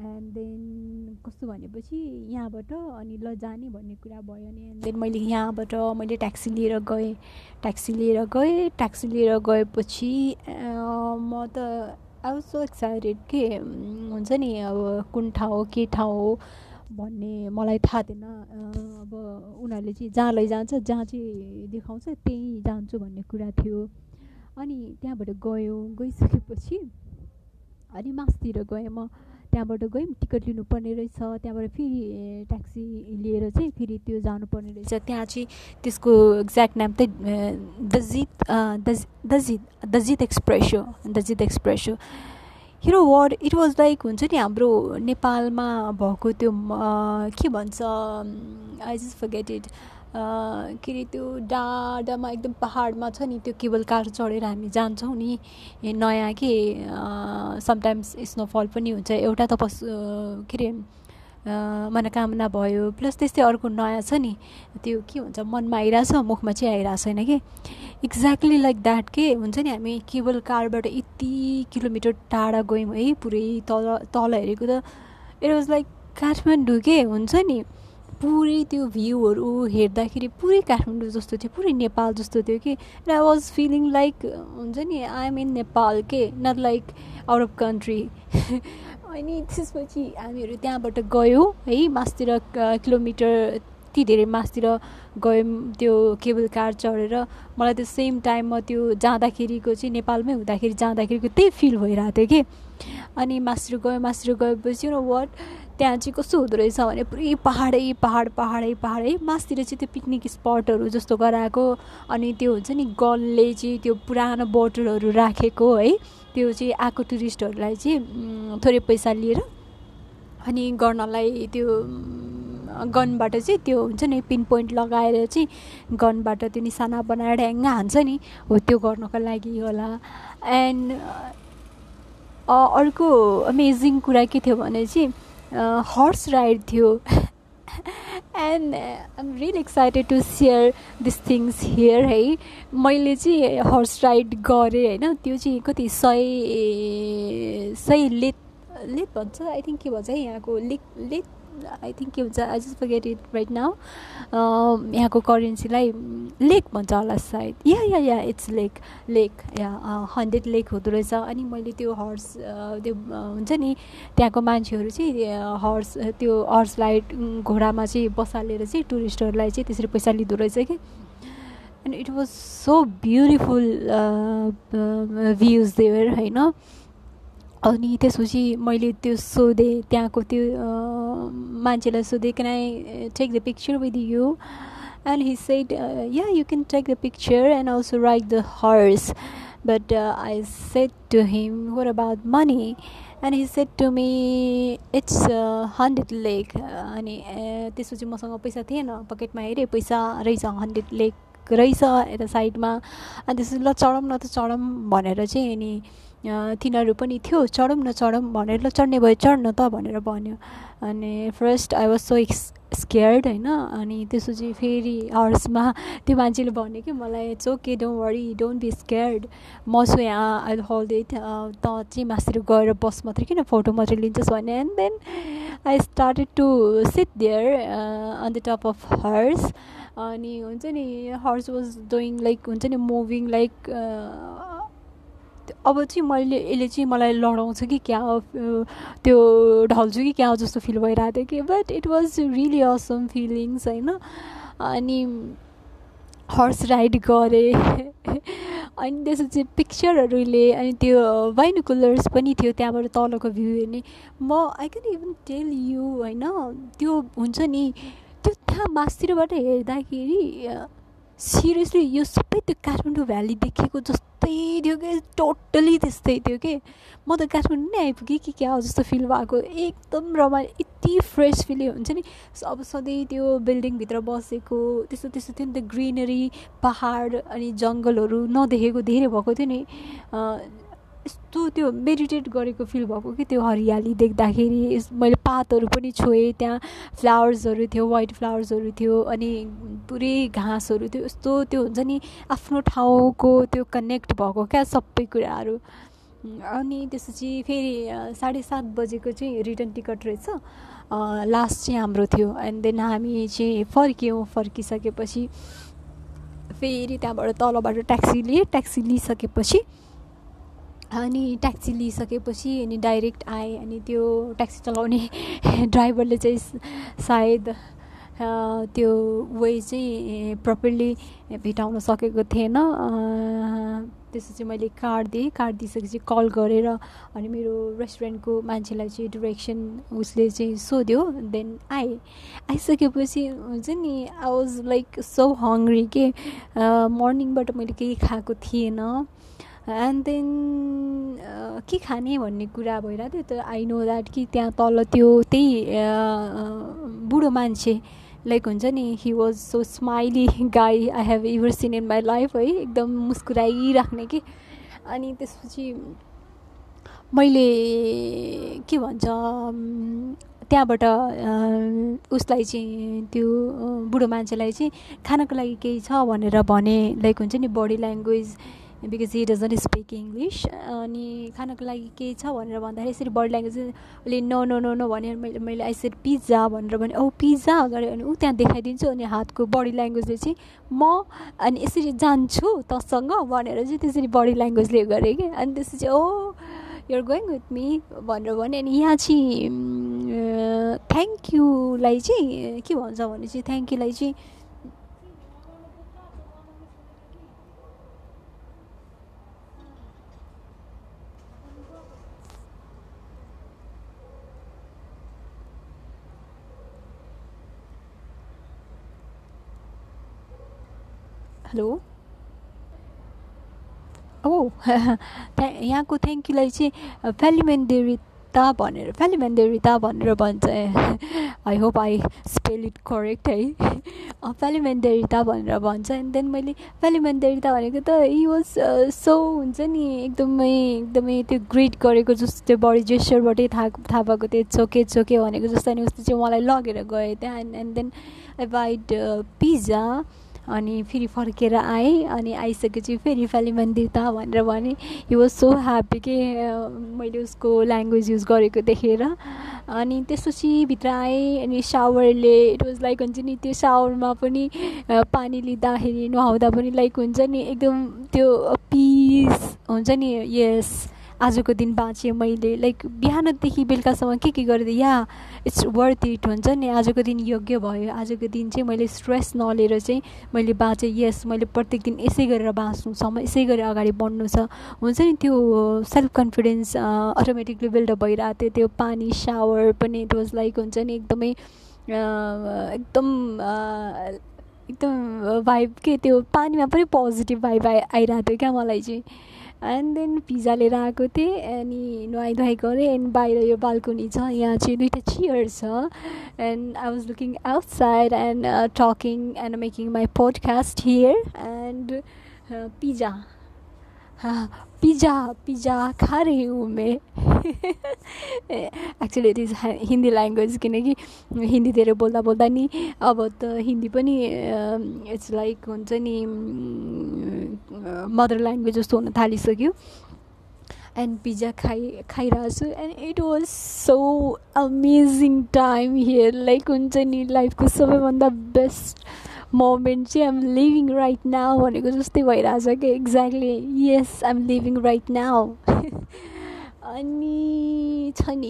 एन्ड देन कस्तो भनेपछि यहाँबाट अनि ल जाने भन्ने कुरा भयो अनि एन्ड देन मैले यहाँबाट मैले ट्याक्सी लिएर गएँ। ट्याक्सी लिएर गएँ। ट्याक्सी लिएर गएपछि म त आई सो एक्साइटेड के हुन्छ नि अब कुन ठाउँ हो के ठाउँ हो। भन्ने मलाई थाहा थिएन। अब उनीहरूले चाहिँ जहाँ लैजान्छ जहाँ चाहिँ देखाउँछ त्यहीँ जान्छु भन्ने कुरा थियो। अनि त्यहाँबाट गयो। गइसकेपछि अनि मासतिर गएँ म। त्यहाँबाट गयौँ। टिकट लिनुपर्ने रहेछ। त्यहाँबाट फेरि ट्याक्सी लिएर चाहिँ फेरि त्यो जानुपर्ने रहेछ। त्यहाँ चाहिँ त्यसको एक्ज्याक्ट नाम चाहिँ दजित दजित दजित एक्सप्रेस हो। दजित एक्सप्रेस हो। Hero word it was like हुन्छ नि हाम्रो नेपालमा भएको त्यो के भन्छ आई जस्ट फर्गेट इट के अरे त्यो डाँडामा एकदम पाहाडमा छ नि त्यो केबल कार चढेर हामी जान्छौँ नि नयाँ के समटाइम्स स्नोफल पनि हुन्छ। एउटा त के अरे मनोकामना भयो प्लस त्यस्तै अर्को नयाँ छ नि त्यो के हुन्छ मनमा आइरहेछ मुखमा चाहिँ आइरहेको छैन कि? एक्ज्याक्टली लाइक द्याट के हुन्छ नि हामी केबल कारबाट यति किलोमिटर टाढा गयौँ है पुरै तल तल हेरेको त इट वाज लाइक काठमाडौँ के हुन्छ नि पुरै त्यो भ्यूहरू हेर्दाखेरि पुरै काठमाडौँ जस्तो थियो पुरै नेपाल जस्तो थियो कि? आई वाज फिलिङ लाइक हुन्छ नि आइएम इन नेपाल के? Not like out of country अनि त्यसपछि हामीहरू त्यहाँबाट गयौँ है मासतिर किलोमिटर यति धेरै मासतिर गयौँ त्यो केबल कार चढेर। मलाई त्यो सेम टाइममा त्यो जाँदाखेरिको चाहिँ नेपालमै हुँदाखेरि जाँदाखेरिको त्यही फिल भइरहेको थियो कि। अनि मासतिर गयो मासतिर गएपछि न वाट त्यहाँ चाहिँ कस्तो हुँदो रहेछ भने पुरै पाहाडै पाहाड पाहाडै पाहाडै मासतिर चाहिँ त्यो पिकनिक स्पटहरू जस्तो गराएको अनि त्यो हुन्छ नि गलले चाहिँ त्यो पुरानो बोटलहरू राखेको है। त्यो चाहिँ आएको टुरिस्टहरूलाई चाहिँ थोरै पैसा लिएर अनि गर्नलाई त्यो गनबाट चाहिँ त्यो हुन्छ नि पिन पोइन्ट लगाएर चाहिँ गनबाट त्यो निसाना बनाएर ढ्याङ्ग हान्छ नि हो त्यो गर्नको लागि होला। एन्ड अर्को अमेजिङ कुरा के थियो भने चाहिँ हर्स राइड थियो. And I'm really excited to share this things here है मैले चाहिँ हर्स राइड गरेँ होइन? त्यो चाहिँ कति सय सय लेत लेत भन्छ? आई थिङ्क के भन्छ है यहाँको? लेक लेत आई थिङ्क के भन्छ I just forget it right now यहाँको करेन्सीलाई लेक भन्छ होला सायद। Yeah yeah yeah it's lek lek yeah hundred lek हुँदो रहेछ। अनि मैले त्यो हर्स त्यो हुन्छ नि त्यहाँको मान्छेहरू चाहिँ हर्स त्यो हर्सलाई घोडामा चाहिँ बसालेर चाहिँ टुरिस्टहरूलाई चाहिँ त्यसरी पैसा लिँदो रहेछ कि। And it was so beautiful views there होइन। अनि त्यसपछि मैले त्यो सोधेँ त्यहाँको त्यो मान्छेलाई सोधेँ can I take the picture with you and he said yeah you can take the picture and also ride the horse but I said to him what about money and he said to me it's hundred lek अनि त्यसपछि मसँग पैसा थिएन पकेटमा हेरेँ पैसा रहेछ हन्ड्रेड लेक रहेछ यता साइडमा। अनि त्यसपछि ल चढौँ न त चढौँ भनेर चाहिँ अनि तिनीहरू पनि थियो चढौँ न चढौँ भनेर ल चढ्ने भयो चढ्न त भनेर भन्यो। अनि first I was so x scared होइन? अनि त्यसपछि फेरि हर्समा त्यो मान्छेले भन्यो कि मलाई it's okay don't worry don't be scared म छु यहाँ आई होल्ड इट त चाहिँ मासतिर गएर बस मात्रै किन फोटो मात्रै लिन्छस् भने and then I started to sit there on the top of horse अनि हुन्छ नि हर्स वाज डुइङ लाइक हुन्छ नि मुभिङ लाइक अब चाहिँ मैले यसले चाहिँ मलाई लडाउँछ कि क्या त्यो ढल्छु कि क्या जस्तो फिल भइरहेको थियो कि but it was really awesome feelings होइन? अनि हर्स राइड गरेँ। अनि त्यसपछि पिक्चरहरू लिएँ अनि त्यो बाइनोकुलर्स पनि थियो त्यहाँबाट तलको भ्यू हेर्ने। म I can even tell you होइन त्यो हुन्छ नि त्यो त्यहाँ मासतिरबाट हेर्दाखेरि सिरियसली यो सबै त्यो काठमाडौँ भ्याली देखेको जस्तै थियो कि? टोटली त्यस्तै थियो कि? म त काठमाडौँ नै आइपुगेँ कि क्या जस्तो फिल भएको। एकदम रमाइलो यति फ्रेस फिल हुन्छ नि? अब सधैँ त्यो बिल्डिङभित्र बसेको त्यस्तो त्यस्तो थियो नि त ग्रिनरी पाहाड अनि जङ्गलहरू नदेखेको धेरै भएको थियो नि। यस्तो त्यो मेडिटेट गरेको फिल भएको कि त्यो हरियाली देख्दाखेरि। मैले पातहरू पनि छोएँ त्यहाँ फ्लावर्सहरू थियो वाइट फ्लावर्सहरू थियो अनि पुरै घाँसहरू थियो। यस्तो त्यो हुन्छ नि आफ्नो ठाउँको त्यो कनेक्ट भएको क्या सबै कुराहरू। अनि त्यसपछि फेरि साढे सात बजेको चाहिँ रिटर्न टिकट रहेछ। लास्ट चाहिँ हाम्रो थियो। एन्ड देन हामी चाहिँ फर्क्यौँ। फर्किसकेपछि फेरि त्यहाँबाट तलबाट ट्याक्सी लिएँ। ट्याक्सी लिइसकेपछि अनि ट्याक्सी लिइसकेपछि अनि डाइरेक्ट आएँ अनि त्यो ट्याक्सी चलाउने ड्राइभरले चाहिँ सायद त्यो वे चाहिँ प्रपरली भेटाउन सकेको थिएन। त्यसपछि मैले कार्ड दिएँ। कार्ड दिइसकेपछि कल गरेर अनि मेरो रेस्टुरेन्टको मान्छेलाई चाहिँ डिरेक्सन उसले चाहिँ सोध्यो। देन आएँ। आइसकेपछि हुन्छ नि I was like so hungry के मर्निङबाट मैले केही खाएको थिएन। एन्ड देन के खाने भन्ने कुरा भइरहेको थियो त आई नो द्याट कि त्यहाँ तल त्यो त्यही बुढो मान्छे लाइक हुन्छ नि he was so smiley guy I have ever seen in my life है एकदम मुस्कुराइराख्ने कि। अनि त्यसपछि मैले के भन्छ त्यहाँबाट उसलाई चाहिँ त्यो बुढो मान्छेलाई चाहिँ खानको लागि केही छ भनेर भने लाइक हुन्छ नि body language because he doesn't speak English अनि खानको लागि केही छ भनेर भन्दाखेरि यसरी बडी ल्याङ्ग्वेज उसले नो नो नो नो भनेर मैले मैले आइसेड पिज्जा भनेर भने औ पिज्जा गरेँ अनि ऊ त्यहाँ देखाइदिन्छु अनि हातको बडी ल्याङ्ग्वेजले चाहिँ म अनि यसरी जान्छु तसँग भनेर चाहिँ त्यसरी बडी ल्याङ्ग्वेजले गरेँ कि। अनि त्यसपछि oh you're going with me भनेर भने अनि यहाँ चाहिँ थ्याङ्क युलाई चाहिँ के भन्छ भने चाहिँ थ्याङ्क युलाई चाहिँ हेलो ओ यहाँको थ्याङ्क युलाई चाहिँ फ्यालिमेन्डेरिता भनेर फ्यालिमेन्डेरिता भनेर भन्छ। I hope I spell it correct है। फ्यालिमेन्डेरिता भनेर भन्छ। एन्ड देन मैले फ्यालिमेन्डेरिता भनेको त इ वाज सो हुन्छ नि एकदमै एकदमै त्यो ग्रिट गरेको जस्तो त्यो बडी जेस्चरबाटै थाहा थाहा भएको त्यो चोके चोके भनेको जस्तो। अनि उस्तो चाहिँ मलाई लगेर गयो त्यहाँ। And and then I bite pizza अनि फेरि फर्केर आएँ अनि आइसकेपछि फेरि फाली मन्दिर त भनेर भने हि वाज सो ह्याप्पी कि मैले उसको ल्याङ्ग्वेज युज गरेको देखेर। अनि त्यसपछि भित्र आएँ अनि सावरले इट वाज लाइक हुन्छ नि त्यो सावरमा पनि पानी लिँदाखेरि नुहाउँदा पनि लाइक हुन्छ नि एकदम त्यो पिस हुन्छ नि यस आजको दिन बाँचेँ मैले। लाइक बिहानदेखि बेलुकासम्म के के गरिदिएँ? या इट्स वर्थ इट हुन्छ नि? आजको दिन योग्य भयो। आजको दिन चाहिँ मैले स्ट्रेस नलिएर चाहिँ मैले बाँचेँ। यस मैले प्रत्येक दिन यसै गरेर बाँच्नु छ। यसै गरेर अगाडि बढ्नु छ। हुन्छ नि त्यो सेल्फ कन्फिडेन्स अटोमेटिकली बिल्डअप भइरहेको थियो। त्यो पानी सावर पनि इट वाज लाइक हुन्छ नि एकदमै एकदम एकदम भाइब के? त्यो पानीमा पनि पोजिटिभ भाइब आइ आइरहेको थियो क्या मलाई चाहिँ। एन्ड देन पिज्जा लिएर आएको थिएँ अनि नुहाइ धुवाइ गरेँ एन्ड बाहिर यो बाल्कनी छ यहाँ चाहिँ दुइटा चियर छ। And I was looking outside and talking and making my podcast here and pizza pizza pizza खा रही हूँ मैं। Actually it is Hindi language किनकि हिन्दी धेरै बोल्दा बोल्दा नि अब त हिन्दी पनि इट्स लाइक हुन्छ नि मदर ल्याङ्ग्वेज जस्तो हुन थालिसक्यो। एन्ड पिज्जा खाइ खाइरहेको छु and it was so amazing time here like हुन्छ नि लाइफको सबैभन्दा बेस्ट मोमेन्ट चाहिँ आम लिभिङ राइट नाउ भनेको जस्तै भइरहेछ कि? Exactly yes I'm living right now अनि छ नि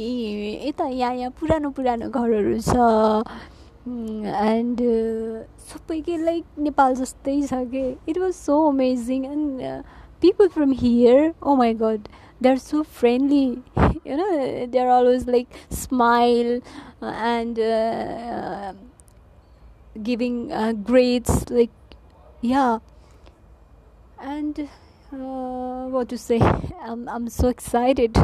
यता यहाँ यहाँ पुरानो पुरानो घरहरू छ। एन्ड सबै के लाइक नेपाल जस्तै छ कि? It was so amazing and people from here oh my god they are so friendly know they're always like smile and uh, giving uh, grades like yeah. And what to say I'm I'm so excited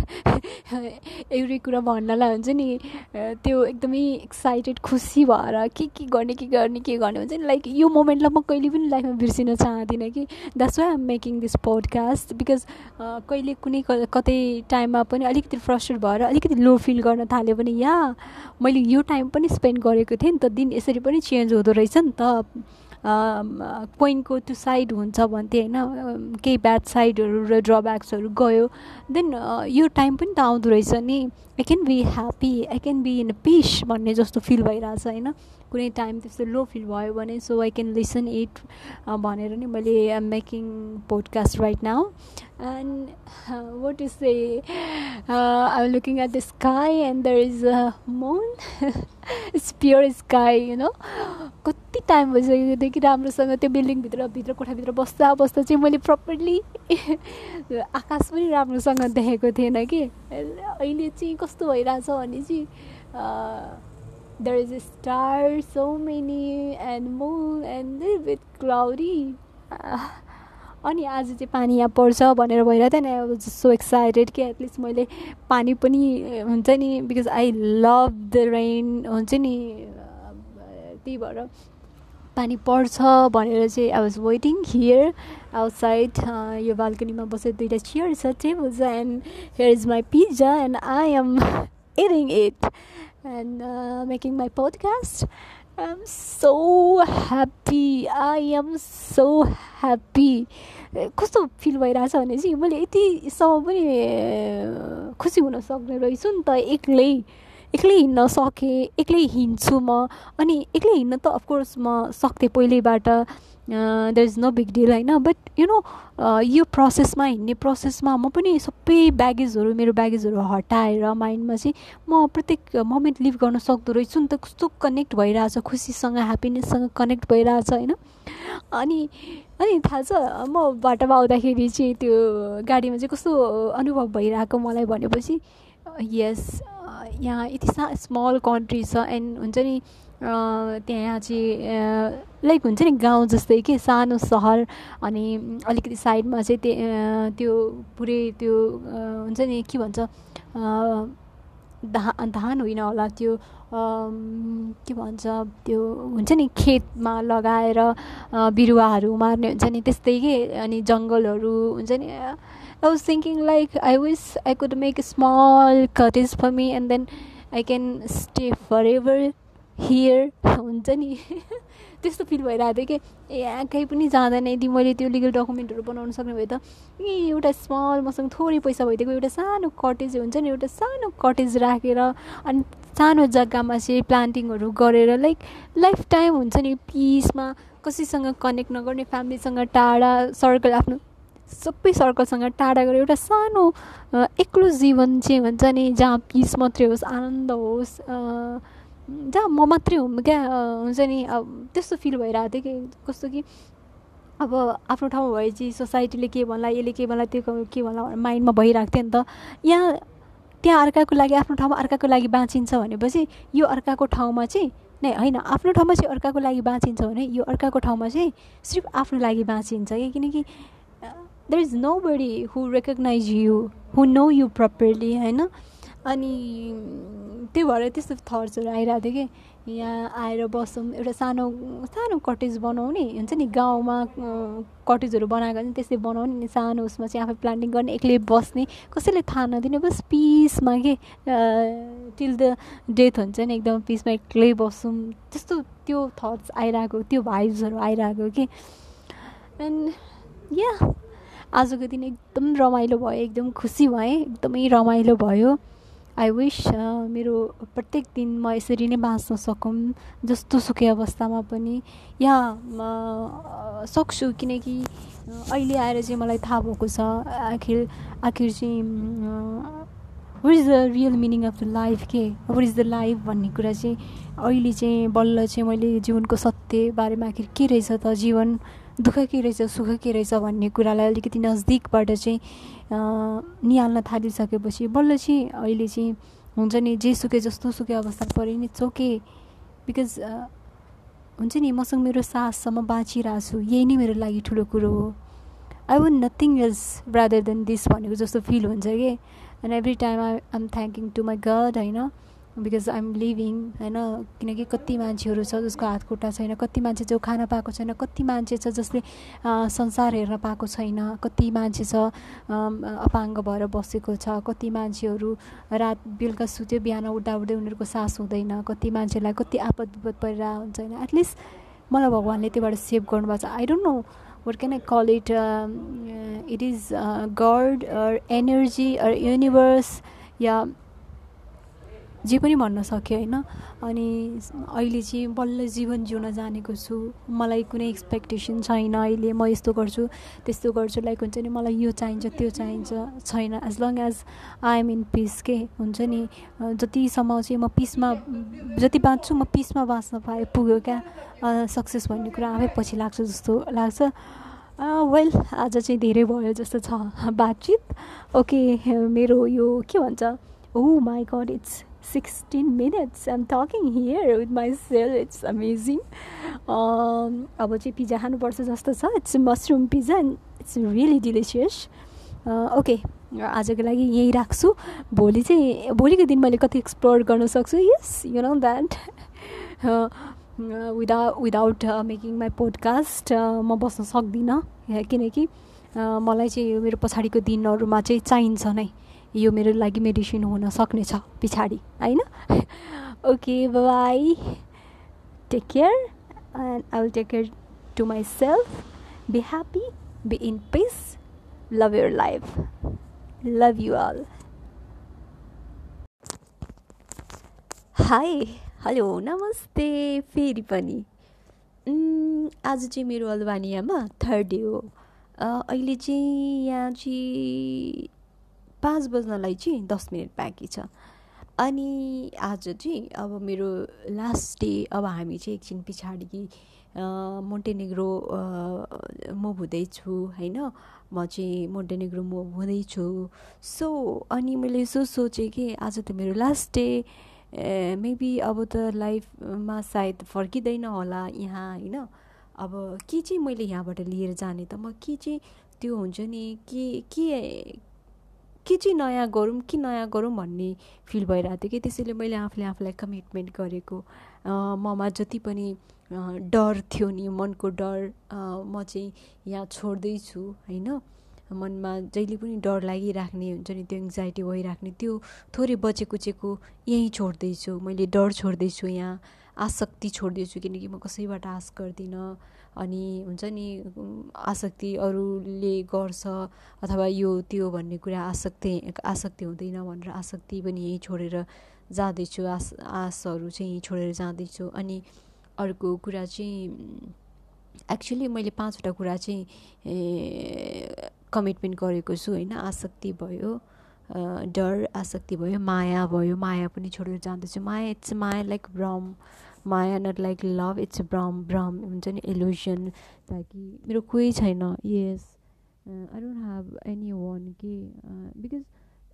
एउटै कुरा भन्नलाई हुन्छ नि त्यो एकदमै एक्साइटेड खुसी भएर के के गर्ने के गर्ने के गर्ने हुन्छ नि? लाइक यो मोमेन्टलाई म कहिले पनि लाइफमा बिर्सिन चाहदिनँ कि? That's why I'm making this podcast because कहिले कुनै कतै टाइममा पनि अलिकति फ्रस्ट्रेट भएर अलिकति लो फिल गर्न थाल्यो भने या मैले यो टाइम पनि स्पेन्ड गरेको थिएँ नि त दिन यसरी पनि चेन्ज हुँदो रहेछ नि त। कोइनको टु साइड हुन्छ भन्थे होइन केही ब्याड साइडहरू र ड्रब्याक्सहरू गयो। देन यो टाइम पनि त आउँदो रहेछ नि। I can be happy I can be in peace भन्ने जस्तो फिल भइरहेछ होइन? कुनै टाइम त्यस्तो लो फिल भयो भने so I can listen it भनेर नि मैले am making podcast right now uh, what to say uh, i'm looking at the sky and there is a moon. It's pure sky you know. कति टाइम भइसक्यो कि राम्रोसँग त्यो बिल्डिङभित्र भित्र कोठाभित्र बस्दा बस्दा चाहिँ मैले प्रपरली आकाश पनि राम्रोसँग देखेको थिएन कि। अहिले चाहिँ कस्तो भइरहेछ भने चाहिँ there is star so many and moon and with cloudy अनि आज चाहिँ पानी यहाँ पर्छ भनेर भइरहेको थियो नि सो एक्साइटेड कि एटलिस्ट मैले पानी पनि हुन्छ नि because I love the rain हुन्छ नि त्यही भएर पानी पर्छ भनेर चाहिँ I was waiting here outside यो बाल्कनीमा बसेर दुइटा चियर छ टेबल छ and here is my pizza and I am eating it and making my podcast I am so happy I am so happy कस्तो फिल भइरहेछ भने चाहिँ मैले यतिसम्म पनि खुसी हुन सक्ने रहेछु नि त एक्लै एक्लै हिँड्न सकेँ एक्लै हिँड्छु म अनि एक्लै हिँड्न त अफकोर्स म सक्थेँ पहिल्यैबाट there is no big deal होइन बट यु नो यो प्रोसेसमा हिँड्ने प्रोसेसमा म पनि सबै ब्यागेजहरू मेरो ब्यागेजहरू हटाएर माइन्डमा चाहिँ म प्रत्येक मोमेन्ट लिभ गर्न सक्दो रहेछु नि त कस्तो कनेक्ट भइरहेछ खुसीसँग ह्याप्पिनेससँग कनेक्ट भइरहेछ होइन अनि अनि थाहा छ म बाटोमा आउँदाखेरि चाहिँ त्यो गाडीमा चाहिँ कस्तो अनुभव भइरहेको मलाई भनेपछि यस यहाँ यति सा स्मल कन्ट्री छ एन्ड हुन्छ नि त्यहाँ चाहिँ लाइक हुन्छ नि गाउँ जस्तै कि सानो सहर अनि अलिकति साइडमा चाहिँ त्यो त्यो पुरै त्यो हुन्छ नि के भन्छ धा धान होइन होला त्यो के भन्छ त्यो हुन्छ नि खेतमा लगाएर बिरुवाहरू मार्ने हुन्छ नि त्यस्तै के अनि जङ्गलहरू हुन्छ नि I was thinking like I wish I could make small cottage for me and then I can stay forever here हुन्छ नि। त्यस्तो फिल भइरहेको थियो कि यहाँ कहीँ पनि जाँदैन। यदि मैले त्यो लिगल डकुमेन्टहरू बनाउनु सक्ने भए त ए एउटा स्मल मसँग थोरै पैसा भइदिएको एउटा सानो कटेज हुन्छ नि एउटा सानो कटेज राखेर अनि सानो जग्गामा चाहिँ प्लान्टिङहरू गरेर लाइक लाइफ टाइम हुन्छ नि पिसमा कसैसँग कनेक्ट नगर्ने फ्यामिलीसँग टाढा सर्कल आफ्नो सबै सर्कलसँग टाढा गरेर एउटा सानो एक्लो जीवन चाहिँ हुन्छ नि जहाँ पिस मात्रै होस् आनन्द होस् जहाँ म मात्रै हुँ। क्या हुन्छ नि अब त्यस्तो फिल भइरहेको थियो कि कस्तो कि अब आफ्नो ठाउँमा भएपछि सोसाइटीले के भन्ला यसले के भन्ला त्यो के भन्ला माइन्डमा भइरहेको थियो नि त। यहाँ त्यहाँ अर्काको लागि आफ्नो ठाउँमा अर्काको लागि बाँचिन्छ भनेपछि यो अर्काको ठाउँमा चाहिँ नै होइन आफ्नो ठाउँमा चाहिँ अर्काको लागि बाँचिन्छ भने यो अर्काको ठाउँमा चाहिँ सिर्फ आफ्नो लागि बाँचिन्छ कि किनकि there is nobody who recognize you who know you properly होइन? अनि त्यही भएर त्यस्तो थट्सहरू आइरहेको थियो कि। यहाँ आएर बसौँ एउटा सानो सानो कटेज बनाउने हुन्छ नि गाउँमा कटेजहरू बनाएको नि त्यस्तै बनाउने नि सानो उसमा चाहिँ आफै प्लान्टिङ गर्ने एक्लै बस्ने कसैले थाहा नदिने बस पिसमा के टिल द डेथ हुन्छ नि एकदम पिसमा एक्लै बसौँ। त्यस्तो त्यो थट्स आइरहेको त्यो भाइब्सहरू आइरहेको कि। एन्ड या आजको दिन एकदम रमाइलो भयो एकदम खुसी भएँ एकदमै रमाइलो भयो। आई विस मेरो प्रत्येक दिन म यसरी नै बाँच्न सकौँ जस्तो सुकै अवस्थामा पनि। या सक्छु किनकि अहिले आएर चाहिँ मलाई थाहा भएको छ आखिर आखिर चाहिँ what is the real meaning of the life के? वाट इज द लाइफ भन्ने कुरा चाहिँ अहिले चाहिँ बल्ल चाहिँ मैले जीवनको सत्य बारेमा आखिर के रहेछ त जीवन? दुःख के रहेछ सुख के रहेछ भन्ने कुरालाई अलिकति नजदिकबाट चाहिँ निहाल्न थालिसकेपछि बल्ल चाहिँ अहिले चाहिँ हुन्छ नि जे सुके जस्तो सुके अवस्था परे नि चोके बिकज हुन्छ नि मसँग मेरो साससम्म बाँचिरहेको छु यही नै मेरो लागि ठुलो कुरो हो। I want nothing else rather than this भनेको जस्तो फिल हुन्छ कि? And every time I am thanking to my god होइन? बिकज आइएम लिभिङ होइन किनकि कति मान्छेहरू छ जसको हात खुट्टा छैन कति मान्छे जो खान पाएको छैन कति मान्छे छ जसले संसार हेर्न पाएको छैन कति मान्छे छ अपाङ्ग भएर बसेको छ कति मान्छेहरू रात बेलुका सुत्यो बिहान उठ्दा उठ्दै उनीहरूको सास हुँदैन कति मान्छेलाई कति आपद विपद परिरहेको हुन्छ होइन एटलिस्ट मलाई भगवान्ले त्योबाट सेभ गर्नुभएको छ। I don't know what can I call it it is god energy universe या जे पनि भन्न सक्यो होइन? अनि अहिले चाहिँ बल्ल जीवन जिउन जानेको छु। मलाई कुनै एक्सपेक्टेसन छैन। अहिले म यस्तो गर्छु त्यस्तो गर्छु। लाइक हुन्छ नि मलाई यो चाहिन्छ त्यो चाहिन्छ। छैन। As long as I am in peace के हुन्छ नि? जतिसम्म चाहिँ म पिसमा जति बाँच्छु म पिसमा बाँच्न पाए पुग्यो क्या। सक्सेस भन्ने कुरा आफै पछि लाग्छ जस्तो लाग्छ। वेल आज चाहिँ धेरै भयो जस्तो छ। बातचित। ओके मेरो यो के भन्छ? ओ my god it's 16 minutes. I'm talking here with myself. It's amazing. अब चाहिँ पिज्जा खानुपर्छ जस्तो छ। It's mushroom pizza and it's really delicious okay आजको लागि यहीँ राख्छु। भोलि चाहिँ भोलिको दिन मैले कति एक्सप्लोर गर्न सक्छु? Yes you know that without without making my podcast म बस्न सक्दिनँ। किनकि मलाई चाहिँ मेरो पछाडिको दिनहरूमा चाहिँ चाहिन्छ नै। यो मेरो लागि मेडिसिन हुन सक्नेछ पछाडि होइन? Okay bye take care and I will take care to myself be happy be in peace love your life love you all hi hello namaste फेरि पनि आज चाहिँ मेरो अल्बानियामा थर्ड डे हो अहिले चाहिँ यहाँ चाहिँ पाँच बज्नलाई चाहिँ दस मिनट बाँकी छ। अनि आज चाहिँ अब मेरो लास्ट डे अब हामी चाहिँ एकछिन पछाडि मोन्टेनेग्रो मुभ हुँदैछु होइन? म चाहिँ मोन्टेनेग्रो मुभ हुँदैछु। सो अनि मैले यसो सोचेँ कि आज त मेरो लास्ट डे मेबी अब त लाइफमा सायद फर्किँदैन होला यहाँ होइन? अब के चाहिँ मैले यहाँबाट लिएर जाने त? म के चाहिँ त्यो हुन्छ नि के के के चाहिँ नयाँ गरौँ के नयाँ गरौँ भन्ने फिल भइरहेको थियो कि? त्यसैले मैले आफूले आफूलाई कमिटमेन्ट गरेको। ममा जति पनि डर थियो नि मनको डर म चाहिँ यहाँ छोड्दैछु होइन? मनमा जहिले पनि डर लागिराख्ने हुन्छ नि त्यो एङ्जाइटी भइराख्ने त्यो थोरै बचे कुचेको यहीँ छोड्दैछु मैले डर छोड्दैछु यहाँ आसक्ति छोड्दैछु किनकि म कसैबाट आश गर्दिनँ। अनि हुन्छ नि आसक्ति अरूले गर्छ अथवा यो त्यो भन्ने कुरा आसक्ति आसक्ति हुँदैन भनेर आसक्ति पनि यहीँ छोडेर जाँदैछु आस आशहरू चाहिँ यहीँ छोडेर जाँदैछु। अनि अर्को कुरा चाहिँ एक्चुली मैले पाँचवटा कुरा चाहिँ कमिटमेन्ट गरेको छु होइन। आसक्ति भयो डर आसक्ति भयो माया भयो माया पनि छोडेर जाँदैछु। माया इट्स माया लाइक भ्रम माया नट लाइक लभ इट्स भ्रम भ्रम हुन्छ नि इल्युसन ताकि मेरो कोही छैन। Yes I don't have anyone के because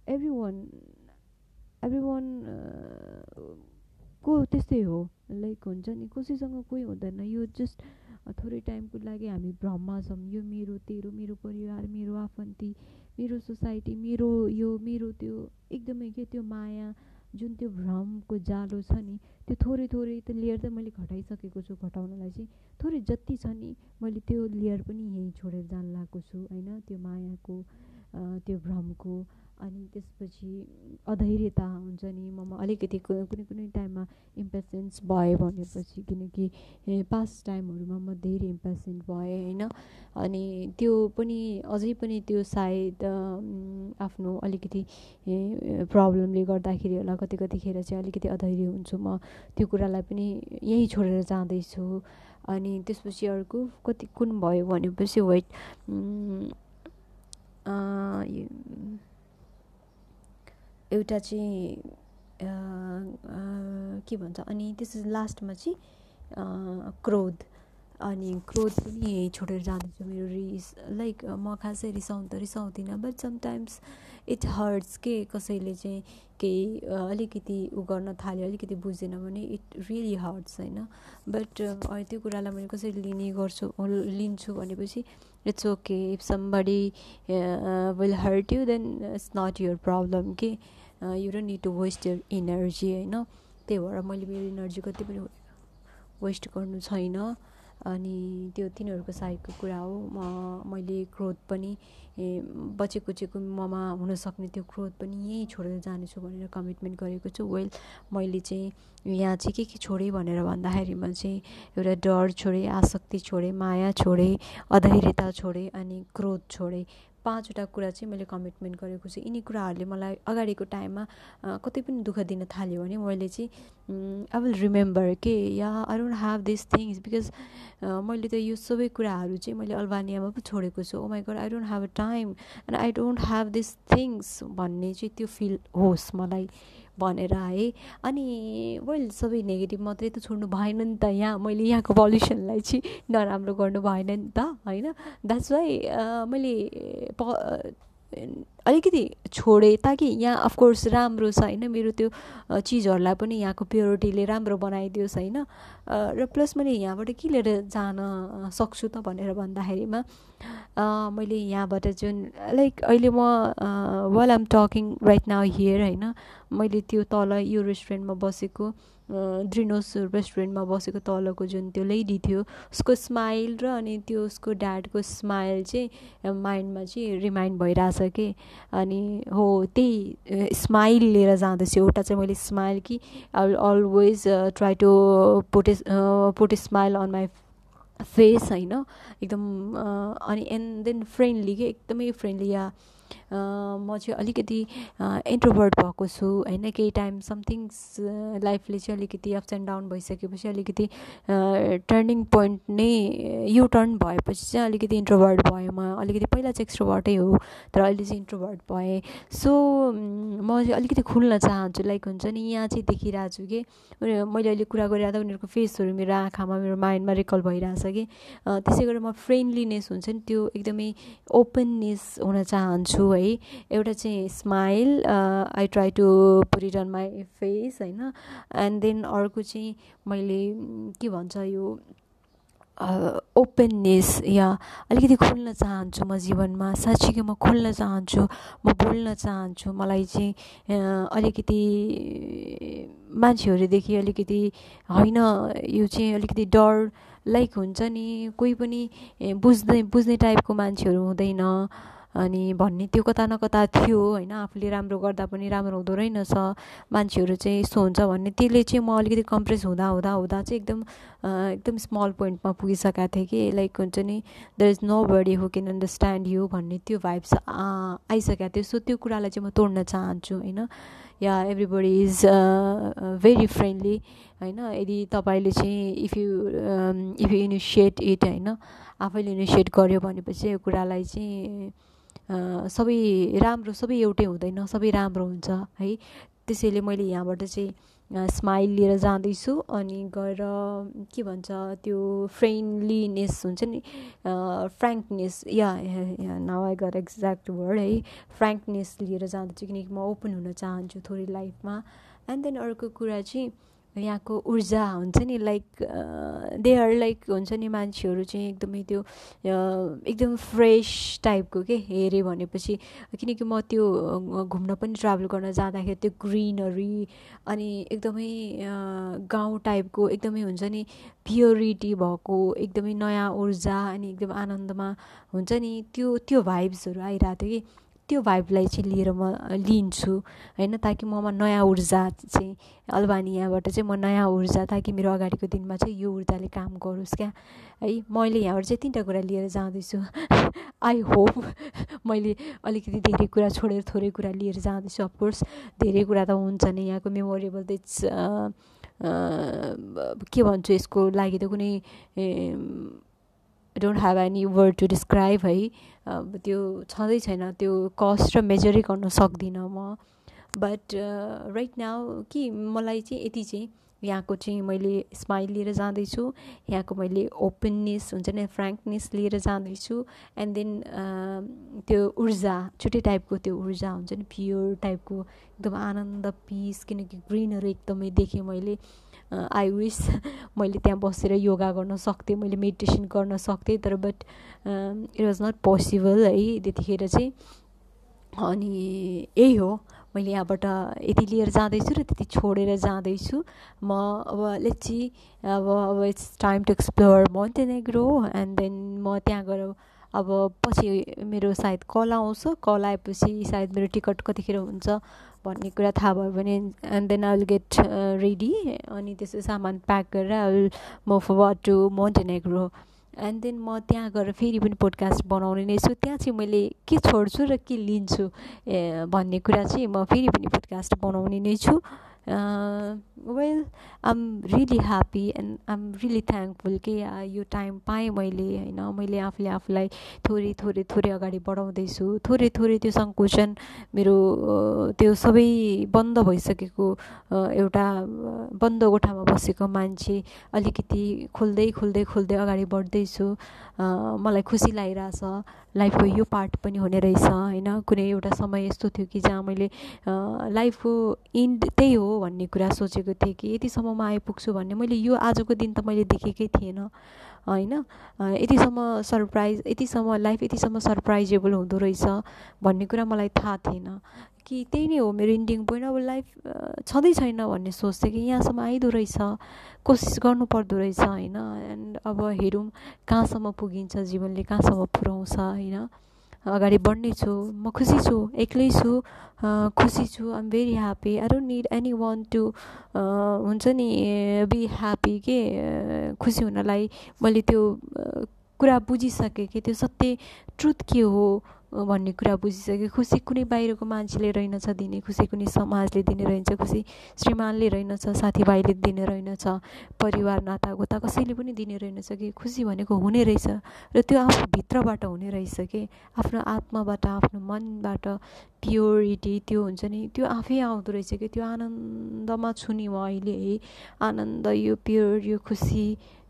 everyone everyone को त्यस्तै हो। लाइक हुन्छ नि कसैसँग कोही हुँदैन। यो जस्ट थोरै टाइमको लागि हामी भ्रममा छौँ। यो मेरो तेरो मेरो परिवार मेरो आफन्ती मेरो सोसाइटी मेरो यो मेरो त्यो एकदमै के त्यो माया जुन त्यो भ्रमको जालो छ नि त्यो थोरै थोरै त्यो लेयर त मैले घटाइसकेको छु घटाउनलाई चाहिँ थोरै जति छ नि मैले त्यो लेयर पनि यहीँ छोडेर जान लागेको छु होइन? त्यो मायाको त्यो भ्रमको अनि त्यसपछि अधैर्यता हुन्छ नि ममा अलिकति कुनै कुनै टाइममा इम्पेसेन्स भयो भनेपछि किनकि पास्ट टाइमहरूमा म धेरै इम्पेसेन्ट भएँ होइन। अनि त्यो पनि अझै पनि त्यो सायद आफ्नो अलिकति प्रब्लमले गर्दाखेरि होला कति कतिखेर चाहिँ अलिकति अधैर्य हुन्छु म। त्यो कुरालाई पनि यहीँ छोडेर जाँदैछु। अनि त्यसपछि अर्को कति कुन भयो भनेपछि वेट एउटा चाहिँ के भन्छ अनि त्यस लास्टमा चाहिँ क्रोध। अनि क्रोध पनि छोडेर जाँदैछु मेरो रिस लाइक म खासै रिसाउनु त रिसाउँदिनँ बट समटाइम्स इट हर्ट्स के कसैले चाहिँ केही अलिकति उ गर्न थाल्यो अलिकति बुझेन भने इट रियली हर्ट्स होइन। बट त्यो कुरालाई मैले कसरी लिने गर्छु लिन्छु भनेपछि it's okay if somebody will hurt you then it's not your problem के? You don't need to waste your energy होइन? त्यही भएर मैले मेरो इनर्जी कति पनि वेस्ट गर्नु छैन। अनि त्यो तिनीहरूको साइडको कुरा हो। म मैले क्रोध पनि बचे कुचेको ममा हुनसक्ने त्यो क्रोध पनि यहीँ छोडेर जानेछु भनेर कमिटमेन्ट गरेको छु। वेल मैले चाहिँ यहाँ चाहिँ के के छोडेँ भनेर भन्दाखेरिमा चाहिँ एउटा डर छोडेँ आसक्ति छोडेँ माया छोडेँ अधैर्यता छोडेँ अनि क्रोध छोडेँ। पाँचवटा कुरा चाहिँ मैले कमिटमेन्ट गरेको छु। यिनी कुराहरूले मलाई अगाडिको टाइममा कतै पनि दुःख दिन थाल्यो भने मैले चाहिँ आई विल रिमेम्बर के yeah I don't have this things because मैले त यो सबै कुराहरू चाहिँ मैले अल्बानियामा पो छोडेको छु। ओ my god I don't have a time and I don't have this things भन्ने चाहिँ त्यो फिल होस् मलाई। भनेर है। अनि वेल सबै नेगेटिभ मात्रै त छोड्नु भएन नि त यहाँ। मैले यहाँको पल्युसनलाई चाहिँ नराम्रो गर्नु भएन नि त होइन? द्याट्स वाइ मैले प अलिकति छोडेँ ताकि यहाँ अफकोर्स राम्रो छ होइन? मेरो त्यो चिजहरूलाई पनि यहाँको प्योरिटीले राम्रो बनाइदियोस् होइन? र प्लस मैले यहाँबाट के लिएर जान सक्छु त भनेर भन्दाखेरिमा मैले यहाँबाट जुन लाइक अहिले म while I'm talking right now here होइन? मैले त्यो तल यो रेस्टुरेन्टमा बसेको ड्रिनोस रेस्टुरेन्टमा बसेको तलको जुन त्यो लेडी थियो उसको स्माइल र अनि त्यो उसको ड्याडको स्माइल चाहिँ माइन्डमा चाहिँ रिमाइन्ड भइरहेछ कि। अनि हो त्यही स्माइल लिएर जाँदैछु। एउटा चाहिँ मैले स्माइल कि I always try to put put smile on my face होइन। एकदम अनि एन्ड देन फ्रेन्डली के। एकदमै फ्रेन्डली या। म चाहिँ अलिकति इन्ट्रोभर्ट भएको छु। होइन केही टाइम समथिङ्स लाइफले चाहिँ अलिकति अप्स एन्ड डाउन भइसकेपछि अलिकति टर्निङ पोइन्ट नै यु टर्न भएपछि चाहिँ अलिकति इन्ट्रोभर्ट भएँ म। अलिकति पहिला चाहिँ एक्स्ट्रोभर्टै हो तर अहिले चाहिँ इन्ट्रोभर्ट भएँ। सो म चाहिँ अलिकति खुल्न चाहन्छु। लाइक हुन्छ नि यहाँ चाहिँ देखिरहेको छु कि मैले अहिले कुरा गरिरहँदा उनीहरूको फेसहरू मेरो आँखामा मेरो माइन्डमा रिकल भइरहेछ कि। त्यसै गरेर म फ्रेन्डलिनेस हुन्छ नि त्यो एकदमै ओपननेस हुन चाहन्छु। है। एउटा चाहिँ smile I try to put on my face होइन। एन्ड देन अर्को चाहिँ मैले के भन्छ यो ओपननेस या अलिकति खुल्न चाहन्छु म जीवनमा। साँच्चीकै म खुल्न चाहन्छु म बोल्न चाहन्छु। मलाई चाहिँ अलिकति मान्छेहरूदेखि अलिकति होइन यो चाहिँ अलिकति डर लाइक हुन्छ नि। कोही पनि बुझ्दै बुझ्ने टाइपको मान्छेहरू हुँदैन। अनि भन्ने त्यो कता न कता थियो होइन? आफूले राम्रो गर्दा पनि राम्रो हुँदो रहेनछ मान्छेहरू चाहिँ यस्तो हुन्छ भन्ने। त्यसले चाहिँ म अलिकति कम्प्रेस हुँदा हुँदा हुँदा चाहिँ एकदम एकदम स्मल पोइन्टमा पुगिसकेको थिएँ कि। लाइक हुन्छ नि there is nobody who can understand you भन्ने त्यो भाइब्स आइसकेको थियो। सो त्यो कुरालाई चाहिँ म तोड्न चाहन्छु होइन? Yeah everybody is very friendly होइन? यदि तपाईँले चाहिँ if you if you initiate it होइन? आफैले इनिसिएट गर्यो भनेपछि यो कुरालाई चाहिँ सबै राम्रो सबै एउटै हुँदैन सबै राम्रो हुन्छ है। त्यसैले मैले यहाँबाट चाहिँ स्माइल लिएर जाँदैछु अनि गएर के भन्छ त्यो फ्रेन्डलिनेस हुन्छ नि frankness yeah now I got exact word है। फ्रेङ्कनेस लिएर जाँदैछु किनकि म ओपन हुन चाहन्छु थोरै लाइफमा एन्ड देन अर्को कुरा चाहिँ यहाँको ऊर्जा हुन्छ नि लाइक दे आर लाइक हुन्छ नि मान्छेहरू चाहिँ एकदमै त्यो एकदम फ्रेस टाइपको के हेऱ्यो भनेपछि किनकि म त्यो घुम्न पनि ट्राभल गर्न जाँदाखेरि त्यो ग्रिनरी अनि एकदमै गाउँ टाइपको एकदमै हुन्छ नि प्योरिटी भएको एकदमै नयाँ ऊर्जा अनि एकदम आनन्दमा हुन्छ नि त्यो त्यो भाइब्सहरू आइरहेको थियो कि। त्यो भाइबलाई चाहिँ लिएर म लिन्छु। होइन ताकि ममा नयाँ ऊर्जा चाहिँ अल्बानियाबाट चाहिँ म नयाँ ऊर्जा ताकि मेरो अगाडिको दिनमा चाहिँ यो ऊर्जाले काम गरोस् क्या। है मैले यहाँबाट चाहिँ तिनवटा कुरा लिएर जाँदैछु। आई होप मैले अलिकति धेरै कुरा छोडेर थोरै कुरा लिएर जाँदैछु अफकोर्स धेरै कुरा त हुन्छ नै यहाँको मेमोरेबल इट्स के भन्छु यसको लागि त कुनै don't have any word to describe है। त्यो छँदै छैन। त्यो कस्ट र मेजरै गर्न सक्दिनँ म। बट राइट नाउ कि मलाई चाहिँ यति चाहिँ यहाँको चाहिँ मैले स्माइल लिएर जाँदैछु। यहाँको मैले ओपननेस हुन्छ नि फ्रेङ्कनेस लिएर जाँदैछु। एन्ड देन त्यो ऊर्जा छुट्टै टाइपको त्यो ऊर्जा हुन्छ नि प्योर टाइपको एकदम आनन्द पिस किनकि ग्रिनहरू एकदमै देखेँ मैले। आई विस मैले त्यहाँ बसेर योगा गर्न सक्थेँ मैले मेडिटेसन गर्न सक्थेँ तर but it was not possible है त्यतिखेर चाहिँ। अनि यही हो मैले यहाँबाट यति लिएर जाँदैछु र त्यति छोडेर जाँदैछु। म अब लेची अब अब it's time to explore Montenegro and then म त्यहाँ गएर अब पछि मेरो सायद कल आउँछ कल आएपछि सायद मेरो टिकट कतिखेर हुन्छ। भन्ने कुरा थाहा भयो भने and then I will get ready अनि त्यसो सामान प्याक गरेर I will move forward to Montenegro and then म त्यहाँ गएर फेरि पनि पोडकास्ट बनाउने नै छु। त्यहाँ चाहिँ मैले के छोड्छु र के लिन्छु भन्ने कुरा चाहिँ म फेरि पनि पोडकास्ट बनाउने नै छु। Well I'm really happy and I'm really thankful कि यो टाइम पाएँ मैले होइन। मैले आफूले आफूलाई थोरै थोरै थोरै अगाडि बढाउँदैछु। थोरै थोरै त्यो सङ्कुचन मेरो त्यो सबै बन्द भइसकेको एउटा बन्द कोठामा बसेको मान्छे अलिकति खोल्दै खोल्दै खोल्दै अगाडि बढ्दैछु। मलाई खुसी लागिरहेछ। लाइफको यो पार्ट पनि हुने रहेछ होइन? कुनै एउटा समय यस्तो थियो कि जहाँ मैले लाइफको इन्ड त्यही हो भन्ने कुरा सोचेको थिएँ कि यतिसम्ममा आइपुग्छु भन्ने। मैले यो आजको दिन त मैले देखेकै थिएन होइन? यतिसम्म सरप्राइज यतिसम्म लाइफ यतिसम्म सरप्राइजेबल हुँदो रहेछ भन्ने कुरा मलाई थाहा थिएन। कि त्यही नै हो मेरो इन्डिङ पोइन्ट अब लाइफ छँदै छैन भन्ने सोच्थेँ कि यहाँसम्म आइदो रहेछ कोसिस गर्नु पर्दो रहेछ होइन? एन्ड अब हेरौँ कहाँसम्म पुगिन्छ जीवनले कहाँसम्म पुऱ्याउँछ होइन? अगाडि बढ्ने छु म खुसी छु एक्लै छु खुसी छु I'm very happy I don't need anyone to हुन्छ नि बी ह्याप्पी के खुसी हुनलाई मैले त्यो कुरा बुझिसकेँ कि त्यो सत्य ट्रुथ के हो? भन्ने कुरा बुझिसकेँ खुसी कुनै बाहिरको मान्छेले रहेनछ दिने खुसी कुनै समाजले दिने रहन्छ खुसी श्रीमानले रहेनछ साथीभाइले दिने रहेनछ परिवार नातागोता कसैले पनि दिने रहेनछ कि खुसी भनेको हुने रहेछ र त्यो आफूभित्रबाट हुने रहेछ कि आफ्नो आत्माबाट आफ्नो मनबाट प्योरिटी त्यो हुन्छ नि त्यो आफै आउँदो रहेछ कि त्यो आनन्दमा छु नि म अहिले है। आनन्द यो प्योर यो खुसी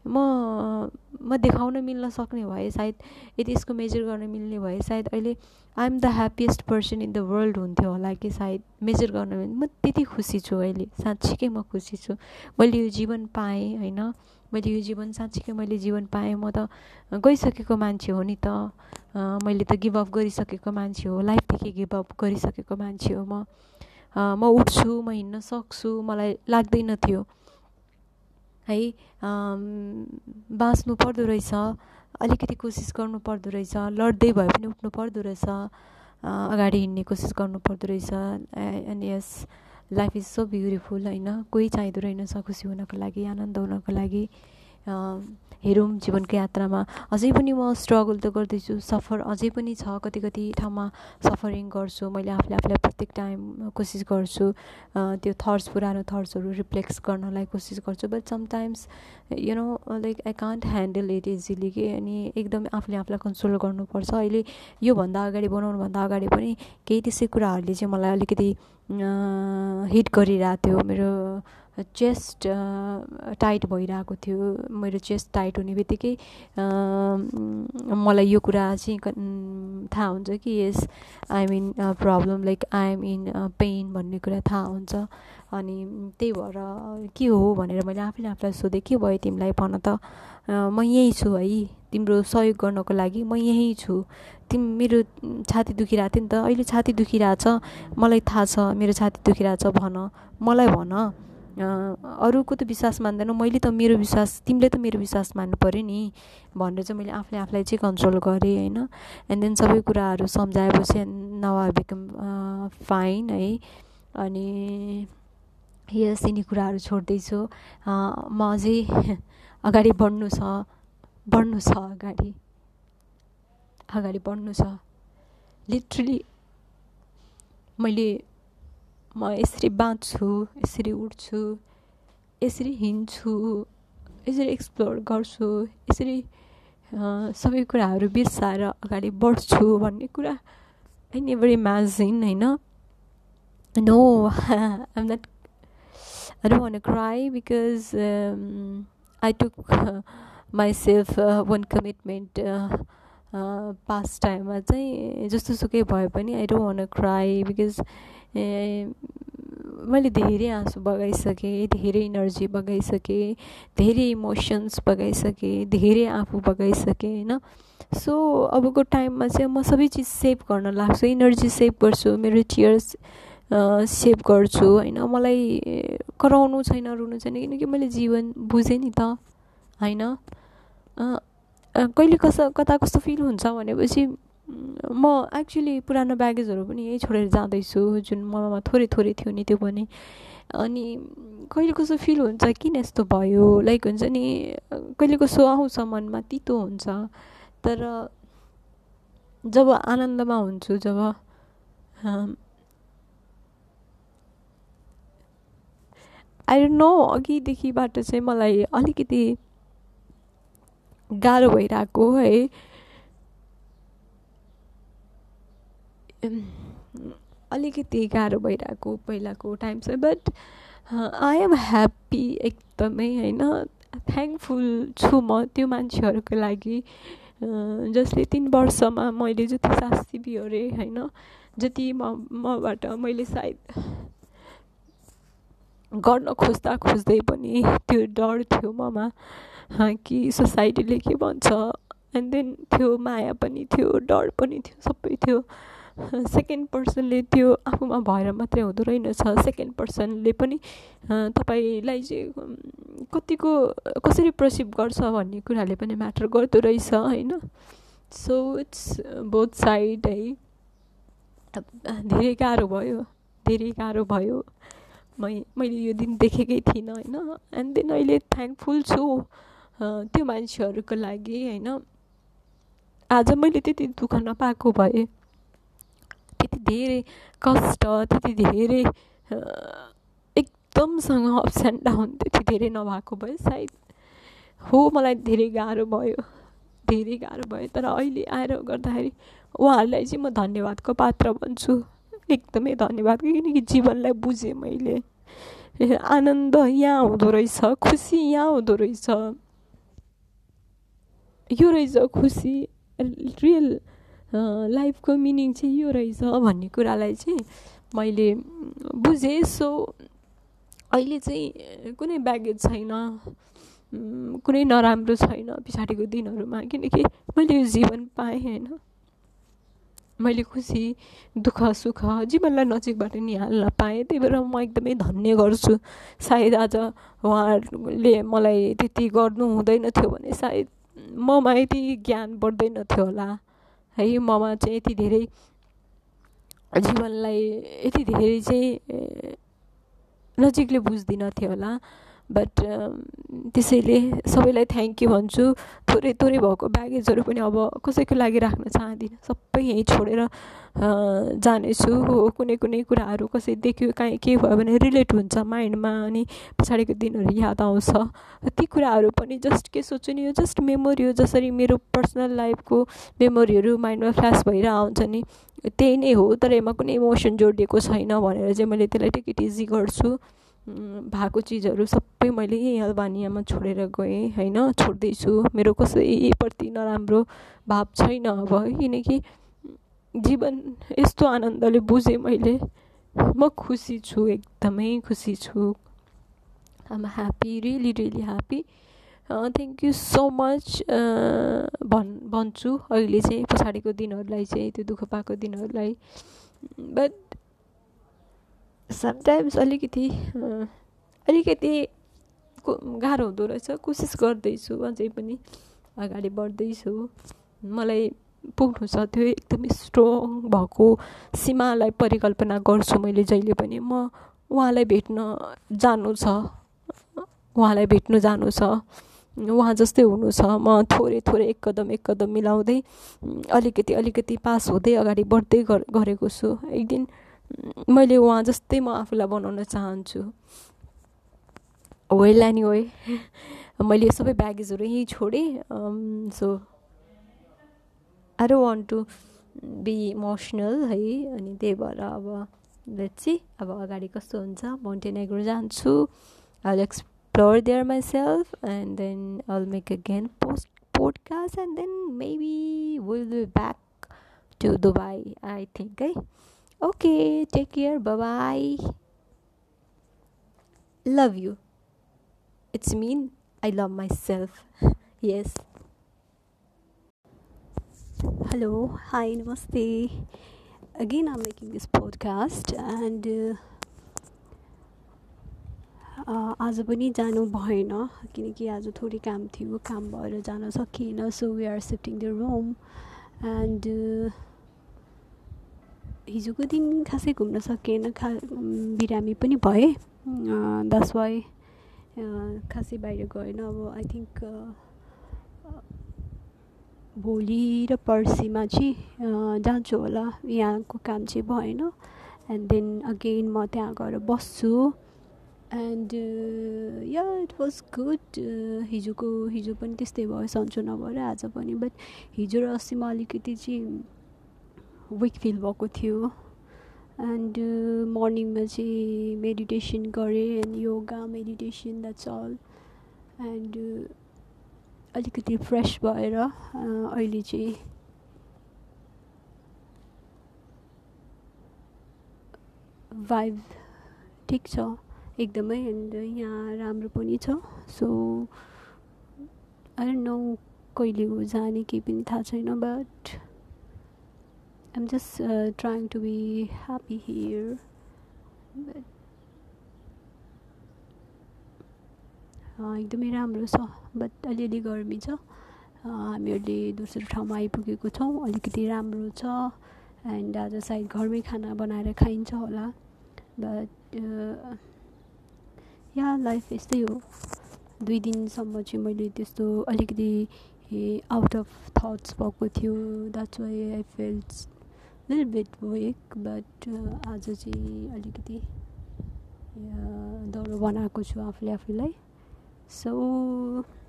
म म देखाउन मिल्न सक्ने भए सायद यदि यसको मेजर गर्न मिल्ने भए सायद अहिले I am the happiest person in the world हुन्थ्यो होला कि सायद मेजर गर्न म त्यति खुसी छु अहिले साँच्चीकै म खुसी छु। मैले यो जीवन पाएँ होइन? मैले यो जीवन साँच्चीकै मैले जीवन पाएँ। म त गइसकेको मान्छे हो नि त। मैले त गिभअप गरिसकेको मान्छे हो लाइफदेखि गिभअप गरिसकेको मान्छे हो म। म उठ्छु म हिँड्न सक्छु मलाई लाग्दैन थियो। है बाँच्नु पर्दो रहेछ अलिकति कोसिस गर्नु पर्दो रहेछ लड्दै भए पनि उठ्नु पर्दो रहेछ अगाडि हिँड्ने कोसिस गर्नु पर्दो रहेछ and yes life is so beautiful होइन? कोही चाहिँदो रहेनछ खुसी हुनको लागि आनन्द हुनको लागि। हेरौँ जीवनको यात्रामा। अझै पनि म स्ट्रगल त गर्दैछु। सफर अझै पनि छ। कति कति ठाउँमा सफरिङ गर्छु। मैले आफूले आफूलाई प्रत्येक टाइम कोसिस गर्छु। त्यो थट्स पुरानो थट्सहरू रिफ्लेक्स गर्नलाई कोसिस गर्छु। But sometimes you know like I can't handle it easily कि अनि एकदम आफूले आफूलाई कन्ट्रोल गर्नुपर्छ। अहिले योभन्दा अगाडि बनाउनुभन्दा अगाडि पनि केही त्यसै कुराहरूले चाहिँ मलाई अलिकति हिट गरिरहेको थियो। मेरो चेस्ट टाइट भइरहेको थियो। मेरो चेस्ट टाइट हुने बित्तिकै मलाई यो कुरा चाहिँ थाहा हुन्छ कि yes I'm in problem like I'm in pain भन्ने कुरा थाहा हुन्छ। अनि त्यही भएर के हो भनेर मैले आफैले आफूलाई सोधेँ के भयो तिमीलाई भन त? म यहीँ छु है। तिम्रो सहयोग गर्नको लागि म यहीँ छु। तिमी मेरो छाती दुखिरहेको थियो नि त। अहिले छाती दुखिरहेछ मलाई थाहा छ मेरो छाती दुखिरहेछ भन। मलाई भन। अरूको त विश्वास मान्दैन। मैले त मेरो विश्वास तिमीले त मेरो विश्वास मान्नु पऱ्यो नि। भनेर चाहिँ मैले आफूले आफूलाई चाहिँ कन्ट्रोल गरेँ होइन। एन्ड देन सबै कुराहरू सम्झाएपछि नाउ बिकम फाइन है। अनि यस यिनी कुराहरू छोड्दैछु। म अझै अगाडि बढ्नु छ बढ्नु छ अगाडि। अगाडि बढ्नु छ। लिटरली मैले म यसरी बाँच्छु यसरी उठ्छु यसरी हिँड्छु यसरी एक्सप्लोर गर्छु यसरी सबै कुराहरू बिर्साएर अगाडि बढ्छु भन्ने कुरा आई नेभर इमेजिन होइन? No I'm not I don't want cry because I took myself one commitment past टाइममा चाहिँ जस्तो सुकै भए पनि I don't want cry because मैले धेरै आँसु बगाइसकेँ धेरै इनर्जी बगाइसकेँ धेरै इमोसन्स बगाइसकेँ धेरै आफू बगाइसकेँ होइन सो अबको टाइममा चाहिँ म सबै चिज सेभ गर्न लाग्छु इनर्जी सेभ गर्छु मेरो टियर्स सेभ गर्छु होइन मलाई कराउनु छैन रुनु छैन किनकि मैले जीवन बुझेँ नि त होइन कहिले कस्तो कता कस्तो फिल हुन्छ भनेपछि म एक्चुली पुरानो ब्यागेजहरू पनि यहीँ छोडेर जाँदैछु जुन ममा थोरै थोरै थियो नि त्यो पनि। अनि कहिले कस्तो फिल हुन्छ किन यस्तो भयो? लाइक हुन्छ नि कहिले कस्तो आउँछ मनमा? तितो हुन्छ। तर जब आनन्दमा हुन्छु जब आई नो अघिदेखिबाट चाहिँ मलाई अलिकति गाह्रो भइरहेको है। अलिकति गाह्रो भइरहेको पहिलाको टाइम चाहिँ बट आई एम ह्याप्पी एकदमै होइन? थ्याङ्कफुल छु म त्यो मान्छेहरूको लागि। जसले तिन वर्षमा मैले जति शास्ति बिहोरेँ होइन? जति म मबाट मैले सायद गर्न खोज्दा खोज्दै पनि त्यो डर थियो ममा। कि सोसाइटीले के भन्छ? एन्ड देन त्यो माया पनि थियो डर पनि थियो सबै थियो। सेकेन्ड पर्सनले त्यो आफूमा भएर मात्रै हुँदो रहेनछ। सेकेन्ड पर्सनले पनि तपाईँलाई चाहिँ कतिको कसरी प्रसिभ गर्छ भन्ने कुराले पनि म्याटर गर्दो रहेछ होइन? सो इट्स बोथ साइड है। धेरै गाह्रो भयो धेरै गाह्रो भयो। मै मैले यो दिन देखेकै थिइनँ होइन? एन्ड देन अहिले थ्याङ्कफुल छु त्यो मान्छेहरूको लागि होइन? आज मैले त्यति दुःख नपाएको भए त्यति धेरै कष्ट त्यति धेरै एकदमसँग अप्स एन्ड डाउन त्यति धेरै नभएको भए सायद हो मलाई धेरै गाह्रो भयो धेरै गाह्रो भयो। तर अहिले आएर गर्दाखेरि उहाँहरूलाई चाहिँ म धन्यवादको पात्र भन्छु। एकदमै धन्यवाद किनकि जीवनलाई बुझेँ मैले। आनन्द यहाँ हुँदो रहेछ खुसी यहाँ हुँदो रहेछ। यो रहेछ खुसी रियल लाइफको मिनिङ चाहिँ यो रहेछ भन्ने कुरालाई चाहिँ मैले बुझेँ। सो अहिले चाहिँ कुनै ब्यागेज छैन कुनै नराम्रो छैन पछाडिको दिनहरूमा। किनकि मैले यो जीवन पाएँ होइन। मैले खुसी दुःख सुख जीवनलाई नजिकबाट निहाल्न पाएँ। त्यही भएर म एकदमै धन्य गर्छु। सायद आज उहाँहरूले मलाई त्यति गर्नु हुँदैन थियो भने सायद ममा यति ज्ञान बढ्दैन थियो होला। है ममा चाहिँ यति धेरै जीवनलाई यति धेरै चाहिँ नजिकले बुझ्दिनँ थियो होला। बट त्यसैले सबैलाई थ्याङ्क यू भन्छु। थोरै थोरै भएको ब्यागेजहरू पनि अब कसैको लागि राख्न चाहदिनँ। सबै यहीँ छोडेर जानेछु। हो कुनै कुनै कुराहरू कसै देख्यो काहीँ के भयो भने रिलेट हुन्छ माइन्डमा अनि पछाडिको दिनहरू याद आउँछ। ती कुराहरू पनि जस्ट के सोच्छु नि यो जस्ट मेमोरी हो जसरी मेरो पर्सनल लाइफको मेमोरीहरू माइन्डमा फ्ल्यास भएर आउँछ नि। त्यही नै हो तर यसमा कुनै इमोसन जोडिएको छैन भनेर चाहिँ मैले त्यसलाई टेक इट इजी गर्छु। भएको चिजहरू सबै मैले यहीँ अल्बानियामा छोडेर गएँ होइन? छोड्दैछु। मेरो कसैप्रति नराम्रो भाव छैन अब किनकि जीवन यस्तो आनन्दले बुझेँ मैले। म खुसी छु एकदमै खुसी छु। I'm happy really really happy thank you so much भन् भन्छु। अहिले चाहिँ पछाडिको दिनहरूलाई चाहिँ त्यो दुःख पाएको दिनहरूलाई। बट समटाइम्स अलिकति अलिकति गाह्रो हुँदो रहेछ। कोसिस गर्दैछु अझै पनि अगाडि बढ्दैछु। मलाई पुग्नु छ त्यो एकदमै स्ट्रङ भएको सीमालाई परिकल्पना गर्छु मैले जहिले पनि। म उहाँलाई भेट्न जानु छ। उहाँलाई भेट्नु जानु छ। उहाँ जस्तै हुनु छ। म थोरै थोरै एक कदम एक कदम मिलाउँदै अलिकति अलिकति पास हुँदै अगाडि बढ्दै गरेको छु। एक दिन मैले उहाँ जस्तै म आफूलाई बनाउन चाहन्छु। वेल एनी वे मैले सबै ब्यागेजहरू यहीँ छोडेँ। So I don't want to be emotional है। अनि त्यही भएर अब सी अब अगाडि कस्तो हुन्छ। मोन्टेनेग्रो जान्छु। I explore there myself and then I make again post podcast and then maybe will be back to Dubai I think है Okay, take care. Bye bye. Love you. It's mean I love myself. yes. Hello. Hi. Namaste. again i'm making this podcast and uh, आज पनि जानु भएन किनकि आज थोरै काम थियो काम भएर जान सकिएन so we are shifting the room and हिजोको दिन खासै घुम्न सकिएन खा बिरामी पनि भए। दस वाइ खासै बाहिर गएन। अब आई थिङ्क भोलि र पर्सिमा चाहिँ जान्छु होला। यहाँको काम चाहिँ भएन। एन्ड देन अगेन म त्यहाँ गएर बस्छु। And yeah it was good हिजोको हिजो पनि त्यस्तै भयो। सन्चो नभएर आज पनि। बट हिजो र अस्तिमा अलिकति चाहिँ विक फिल भएको थियो। एन्ड मर्निङमा चाहिँ मेडिटेसन गरेँ and yoga meditation that's all and अलिकति फ्रेस भएर अहिले चाहिँ भाइब ठिक छ एकदमै। एन्ड यहाँ राम्रो पनि छ। सो आई नो कहिले हो जाने केही पनि थाहा छैन but I'm just trying to be happy here but एकदमै राम्रो छ बट अलिअलि गर्मी छ। हामीहरूले दोस्रो ठाउँमा आइपुगेको छौँ अलिकति राम्रो छ। एन्ड आज सायद घरमै खाना बनाएर खाइन्छ होला। बट या लाइफ यस्तै हो। दुई दिनसम्म चाहिँ मैले त्यस्तो अलिकति आउट अफ थट्स भएको थियो। That's why I felt लिल बिट वेक बट आज चाहिँ अलिकति दौरो बनाएको छु आफूले आफूलाई so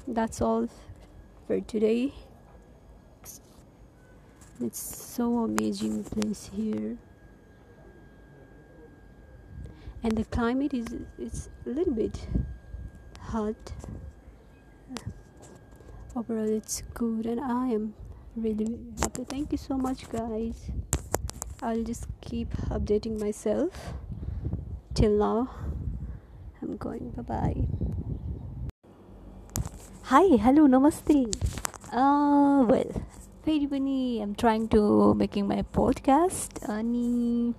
that's all for today it's so amazing place here and the climate is it's a little bit hot overall it's good and i am really, really happy thank you so much guys I'll just keep updating myself. Till now i'm going. Bye bye hi hello namaste. Uh well फेरि पनि I'm trying to making my podcast अनि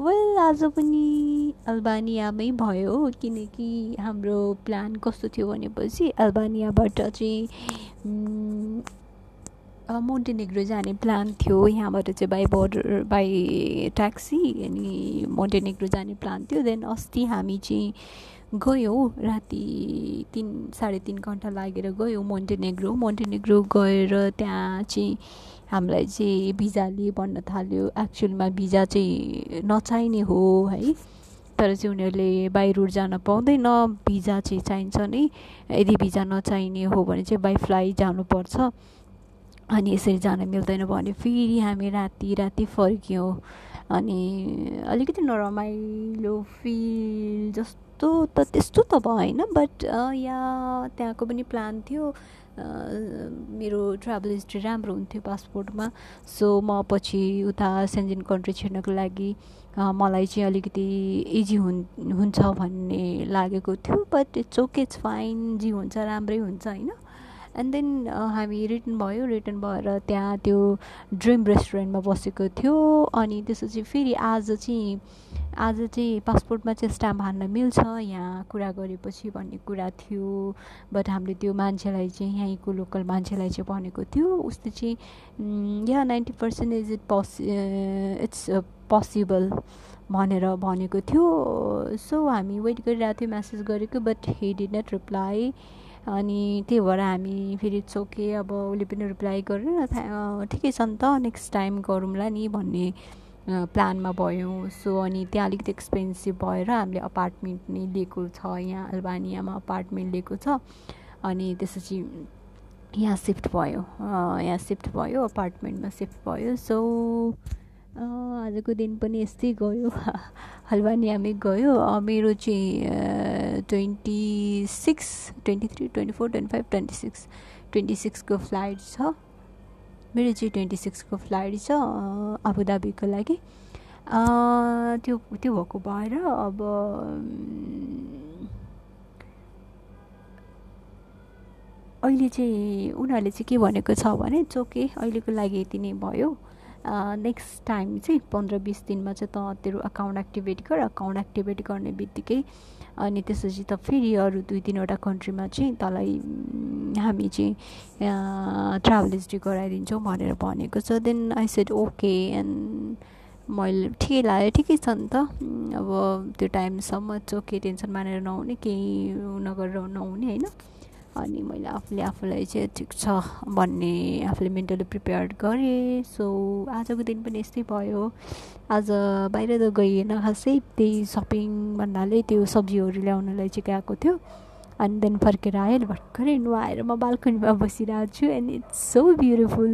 वेल आज पनि अल्बानियामै भयो किनकि हाम्रो प्लान कस्तो थियो भनेपछि अल्बानियाबाट चाहिँ मोन्टेनेग्रो जाने प्लान थियो। यहाँबाट चाहिँ बाई बोर्डर बाई ट्याक्सी अनि मोन्टेनेग्रो जाने प्लान थियो। देन अस्ति हामी चाहिँ गयौँ राति तिन साढे तिन घन्टा लागेर गयौँ मोन्टेनेग्रो मोन्टेनेग्रो गएर त्यहाँ चाहिँ हामीलाई चाहिँ भिजाले भन्न थाल्यो। एक्चुअलमा भिजा चाहिँ नचाहिने हो है। तर चाहिँ उनीहरूले बाई रुट जान पाउँदैन। भिजा चाहिँ चाहिन्छ नै। यदि भिजा नचाहिने हो भने चाहिँ बाई फ्लाइट जानुपर्छ। अनि यसरी जान मिल्दैन भने फेरि हामी राति राति फर्क्यौँ। अनि अलिकति नरमाइलो फिल जस्तो त त्यस्तो त भएन बट या त्यहाँको पनि प्लान थियो। मेरो ट्राभल हिस्ट्री राम्रो हुन्थ्यो पासपोर्टमा सो म पछि उता सेन्जिन कन्ट्री छिर्नको लागि मलाई चाहिँ अलिकति इजी हुन् हुन्छ भन्ने लागेको थियो but it's okay it's fine जी हुन्छ राम्रै हुन्छ होइन। एन्ड देन हामी रिटर्न भयो रिटर्न भएर त्यहाँ त्यो ड्रिम रेस्टुरेन्टमा बसेको थियो। अनि त्यसपछि फेरि आज चाहिँ आज चाहिँ पासपोर्टमा चाहिँ स्ट्याम्प हान्न मिल्छ यहाँ कुरा गरेपछि भन्ने कुरा थियो। बट हामीले त्यो मान्छेलाई चाहिँ यहीँको लोकल मान्छेलाई चाहिँ भनेको थियो। उसले चाहिँ या नाइन्टी पर्सेन्ट इज इट पस इट्स पोसिबल भनेर भनेको थियो। सो हामी वेट गरिरहेको थियो म्यासेज गरेको but he did not reply अनि त्यही भएर हामी फेरि चोके अब उसले पनि रिप्लाई गरेर ठिकै छ नि त नेक्स्ट टाइम गरौँला नि भन्ने प्लानमा भयौँ। सो अनि त्यहाँ अलिकति एक्सपेन्सिभ भएर हामीले अपार्टमेन्ट नै लिएको छ यहाँ अल्बानियामा अपार्टमेन्ट लिएको छ। अनि त्यसपछि यहाँ सिफ्ट भयो यहाँ सिफ्ट भयो अपार्टमेन्टमा सिफ्ट भयो। सो आजको दिन पनि यस्तै गयो। हल्वानियामै गयो। मेरो चाहिँ twenty six twenty three twenty four twenty five twenty six. Twenty सिक्सको flight छ। मेरो चाहिँ ट्वेन्टी सिक्सको फ्लाइट छ आबुधाबीको लागि। त्यो त्यो भएको भएर अब अहिले चाहिँ उनीहरूले चाहिँ के भनेको छ भने चोके अहिलेको लागि यति नै भयो। नेक्स्ट टाइम चाहिँ पन्ध्र बिस दिनमा चाहिँ त तेरो अकाउन्ट एक्टिभेट गर। अकाउन्ट एक्टिभेट गर्ने बित्तिकै अनि त्यसपछि त फेरि अरू दुई तिनवटा कन्ट्रीमा चाहिँ तँलाई हामी चाहिँ ट्राभल हिस्ट्री गराइदिन्छौँ भनेर भनेको छ। Then I said okay and मैले ठिकै लाग्यो। ठिकै छ नि त। अब त्यो टाइमसम्म चोके टेन्सन मानेर नहुने केही नगरेर नहुने होइन? अनि मैले आफूले आफूलाई चाहिँ ठिक छ भन्ने आफूले मेन्टली प्रिपेयर गरेँ। सो आजको दिन पनि यस्तै भयो। आज बाहिर त गइएन। खासै त्यही सपिङ भन्नाले त्यो सब्जीहरू ल्याउनलाई चाहिँ गएको थियो। अनि देन फर्केर आयो भर्खरै नुहाएर म बाल्कनीमा बसिरहेको छु। एन्ड इट्स सो ब्युटिफुल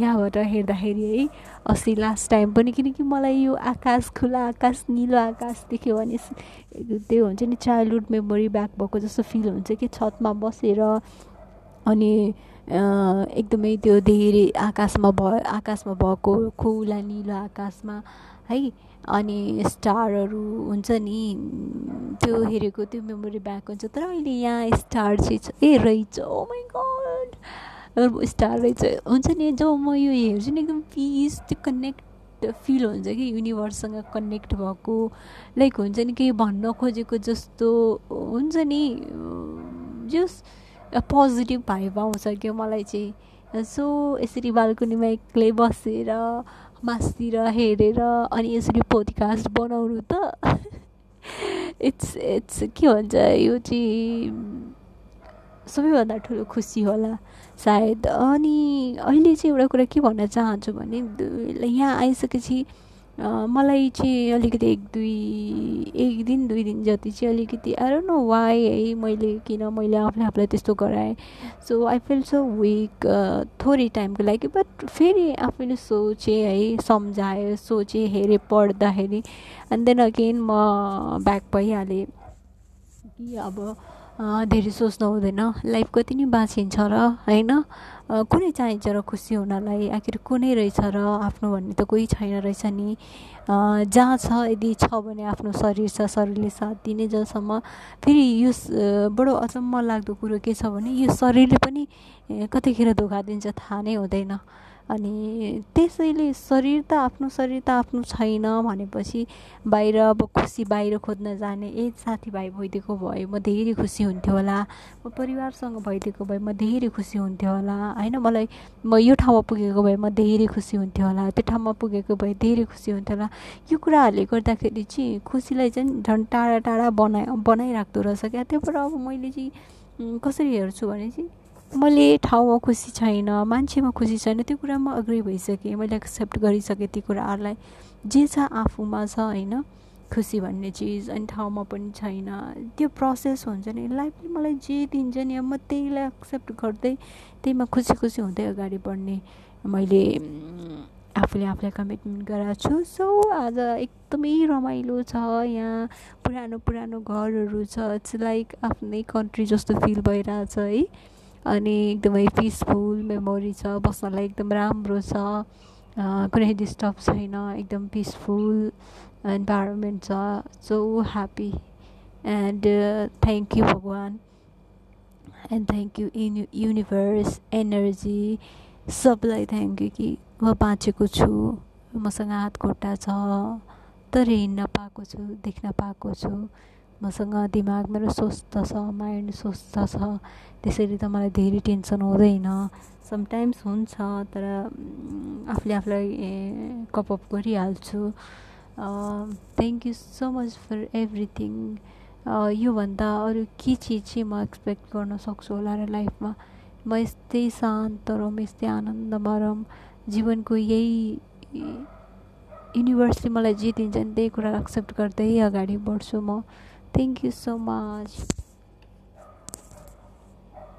यहाँबाट हेर्दाखेरि है अस्ति लास्ट टाइम पनि किनकि मलाई यो आकाश खुला आकाश निलो आकाश देख्यो भने त्यो हुन्छ नि चाइल्डहुड मेमोरी ब्याक भएको जस्तो फिल हुन्छ कि छतमा बसेर अनि एकदमै त्यो धेरै आकाशमा भ आकाशमा भएको खुला निलो आकाशमा है अनि स्टारहरू हुन्छ नि त्यो हेरेको त्यो मेमोरी ब्याक हुन्छ। तर अहिले यहाँ स्टार चाहिँ ए रहेछ। ओ माई गड स्टार रहेछ हुन्छ नि जब म यो हेर्छु नि एकदम पिस त्यो कनेक्ट फिल हुन्छ कि युनिभर्ससँग कनेक्ट भएको लाइक हुन्छ नि केही भन्न खोजेको जस्तो हुन्छ नि जस पोजिटिभ भाइब आउँछ क्या मलाई चाहिँ सो यसरी बाल्कुनीमा एक्लै बसेर मासतिर हेरेर अनि यसरी पोडकास्ट बनाउनु त इट्स इट्स के भन्छ यो चाहिँ सबैभन्दा ठुलो खुसी होला। सायद अनि अहिले चाहिँ एउटा कुरा के भन्न चाहन्छु भने यहाँ आइसकेपछि मलाई चाहिँ अलिकति एक दुई एक दिन दुई दिन जति चाहिँ अलिकति आएर न वाइ है मैले किन मैले आफूले आफूलाई त्यस्तो गराएँ so I feel so weak थोरै टाइमको लागि बट फेरि आफैले सोचेँ है सम्झाएँ सोचेँ हेरेँ पढ्दाखेरि एन्ड देन अगेन म ब्याक भइहालेँ कि अब धेरै सोच्नु हुँदैन। लाइफ कति नै बाँचिन्छ र होइन? कुनै चाहिन्छ र खुसी हुनलाई। आखिर कुनै रहेछ र आफ्नो भन्ने त कोही छैन रहेछ नि। जहाँ छ यदि छ भने आफ्नो शरीर छ शरीरले साथ दिने जसम्म। फेरि यो बडो अचम्म लाग्दो कुरो के छ भने यो शरीरले पनि कतिखेर धोका दिन्छ थाहा नै हुँदैन। अनि त्यसैले शरीर त आफ्नो शरीर त आफ्नो छैन भनेपछि बाहिर अब खुसी बाहिर खोज्न जाने ए साथीभाइ भइदिएको भए म धेरै खुसी हुन्थ्यो होला। म परिवारसँग भइदिएको भए म धेरै खुसी हुन्थ्यो होला। होइन मलाई म यो ठाउँमा पुगेको भए म धेरै खुसी हुन्थ्यो होला। त्यो ठाउँमा पुगेको भए धेरै खुसी हुन्थ्यो होला। यो कुराहरूले गर्दाखेरि चाहिँ खुसीलाई चाहिँ झन् टाढा टाढा बनाइ बनाइराख्दो रहेछ क्या। त्यहाँबाट अब मैले चाहिँ कसरी हेर्छु भने चाहिँ मैले ठाउँमा खुसी छैन मान्छेमा खुसी छैन त्यो कुरा म अग्री भइसकेँ। मैले एक्सेप्ट गरिसकेँ ती कुराहरूलाई जे छ आफूमा छ होइन? खुसी भन्ने चिज अनि ठाउँमा पनि छैन। त्यो प्रोसेस हुन्छ नि। लाइफले मलाई जे दिन्छ नि अब म त्यहीलाई एक्सेप्ट गर्दै त्यहीमा खुसी खुसी हुँदै अगाडि बढ्ने मैले आफूले आफूलाई कमिटमेन्ट गराएको छु। सो आज एकदमै रमाइलो छ यहाँ पुरानो पुरानो घरहरू छ। इट्स लाइक आफ्नै कन्ट्री जस्तो फिल भइरहेछ है? अनि एकदमै पिसफुल मेमोरी छ बस्नलाई एकदम राम्रो छ। कुनै डिस्टर्ब छैन एकदम पिसफुल इन्भाइरोमेन्ट छ। So happy and thank you भगवान्। And thank you in universe energy सबलाई थ्याङ्क यू कि म बाँचेको छु मसँग हात खुट्टा छ तर हिँड्न पाएको छु देख्न पाएको छु। मसँग दिमाग मेरो स्वस्थ छ माइन्ड स्वस्थ छ त्यसरी त मलाई धेरै टेन्सन हुँदैन समटाइम्स हुन्छ तर आफूले आफूलाई कपअप गरिहाल्छु thank you so much for everything योभन्दा अरू के चिज चाहिँ म एक्सपेक्ट गर्न सक्छु होला र लाइफमा म यस्तै शान्त रम यस्तै आनन्दमा रम जीवनको यही युनिभर्सले मलाई जे दिन्छ नि त्यही कुरा एक्सेप्ट गर्दै अगाडि बढ्छु म Thank you so much.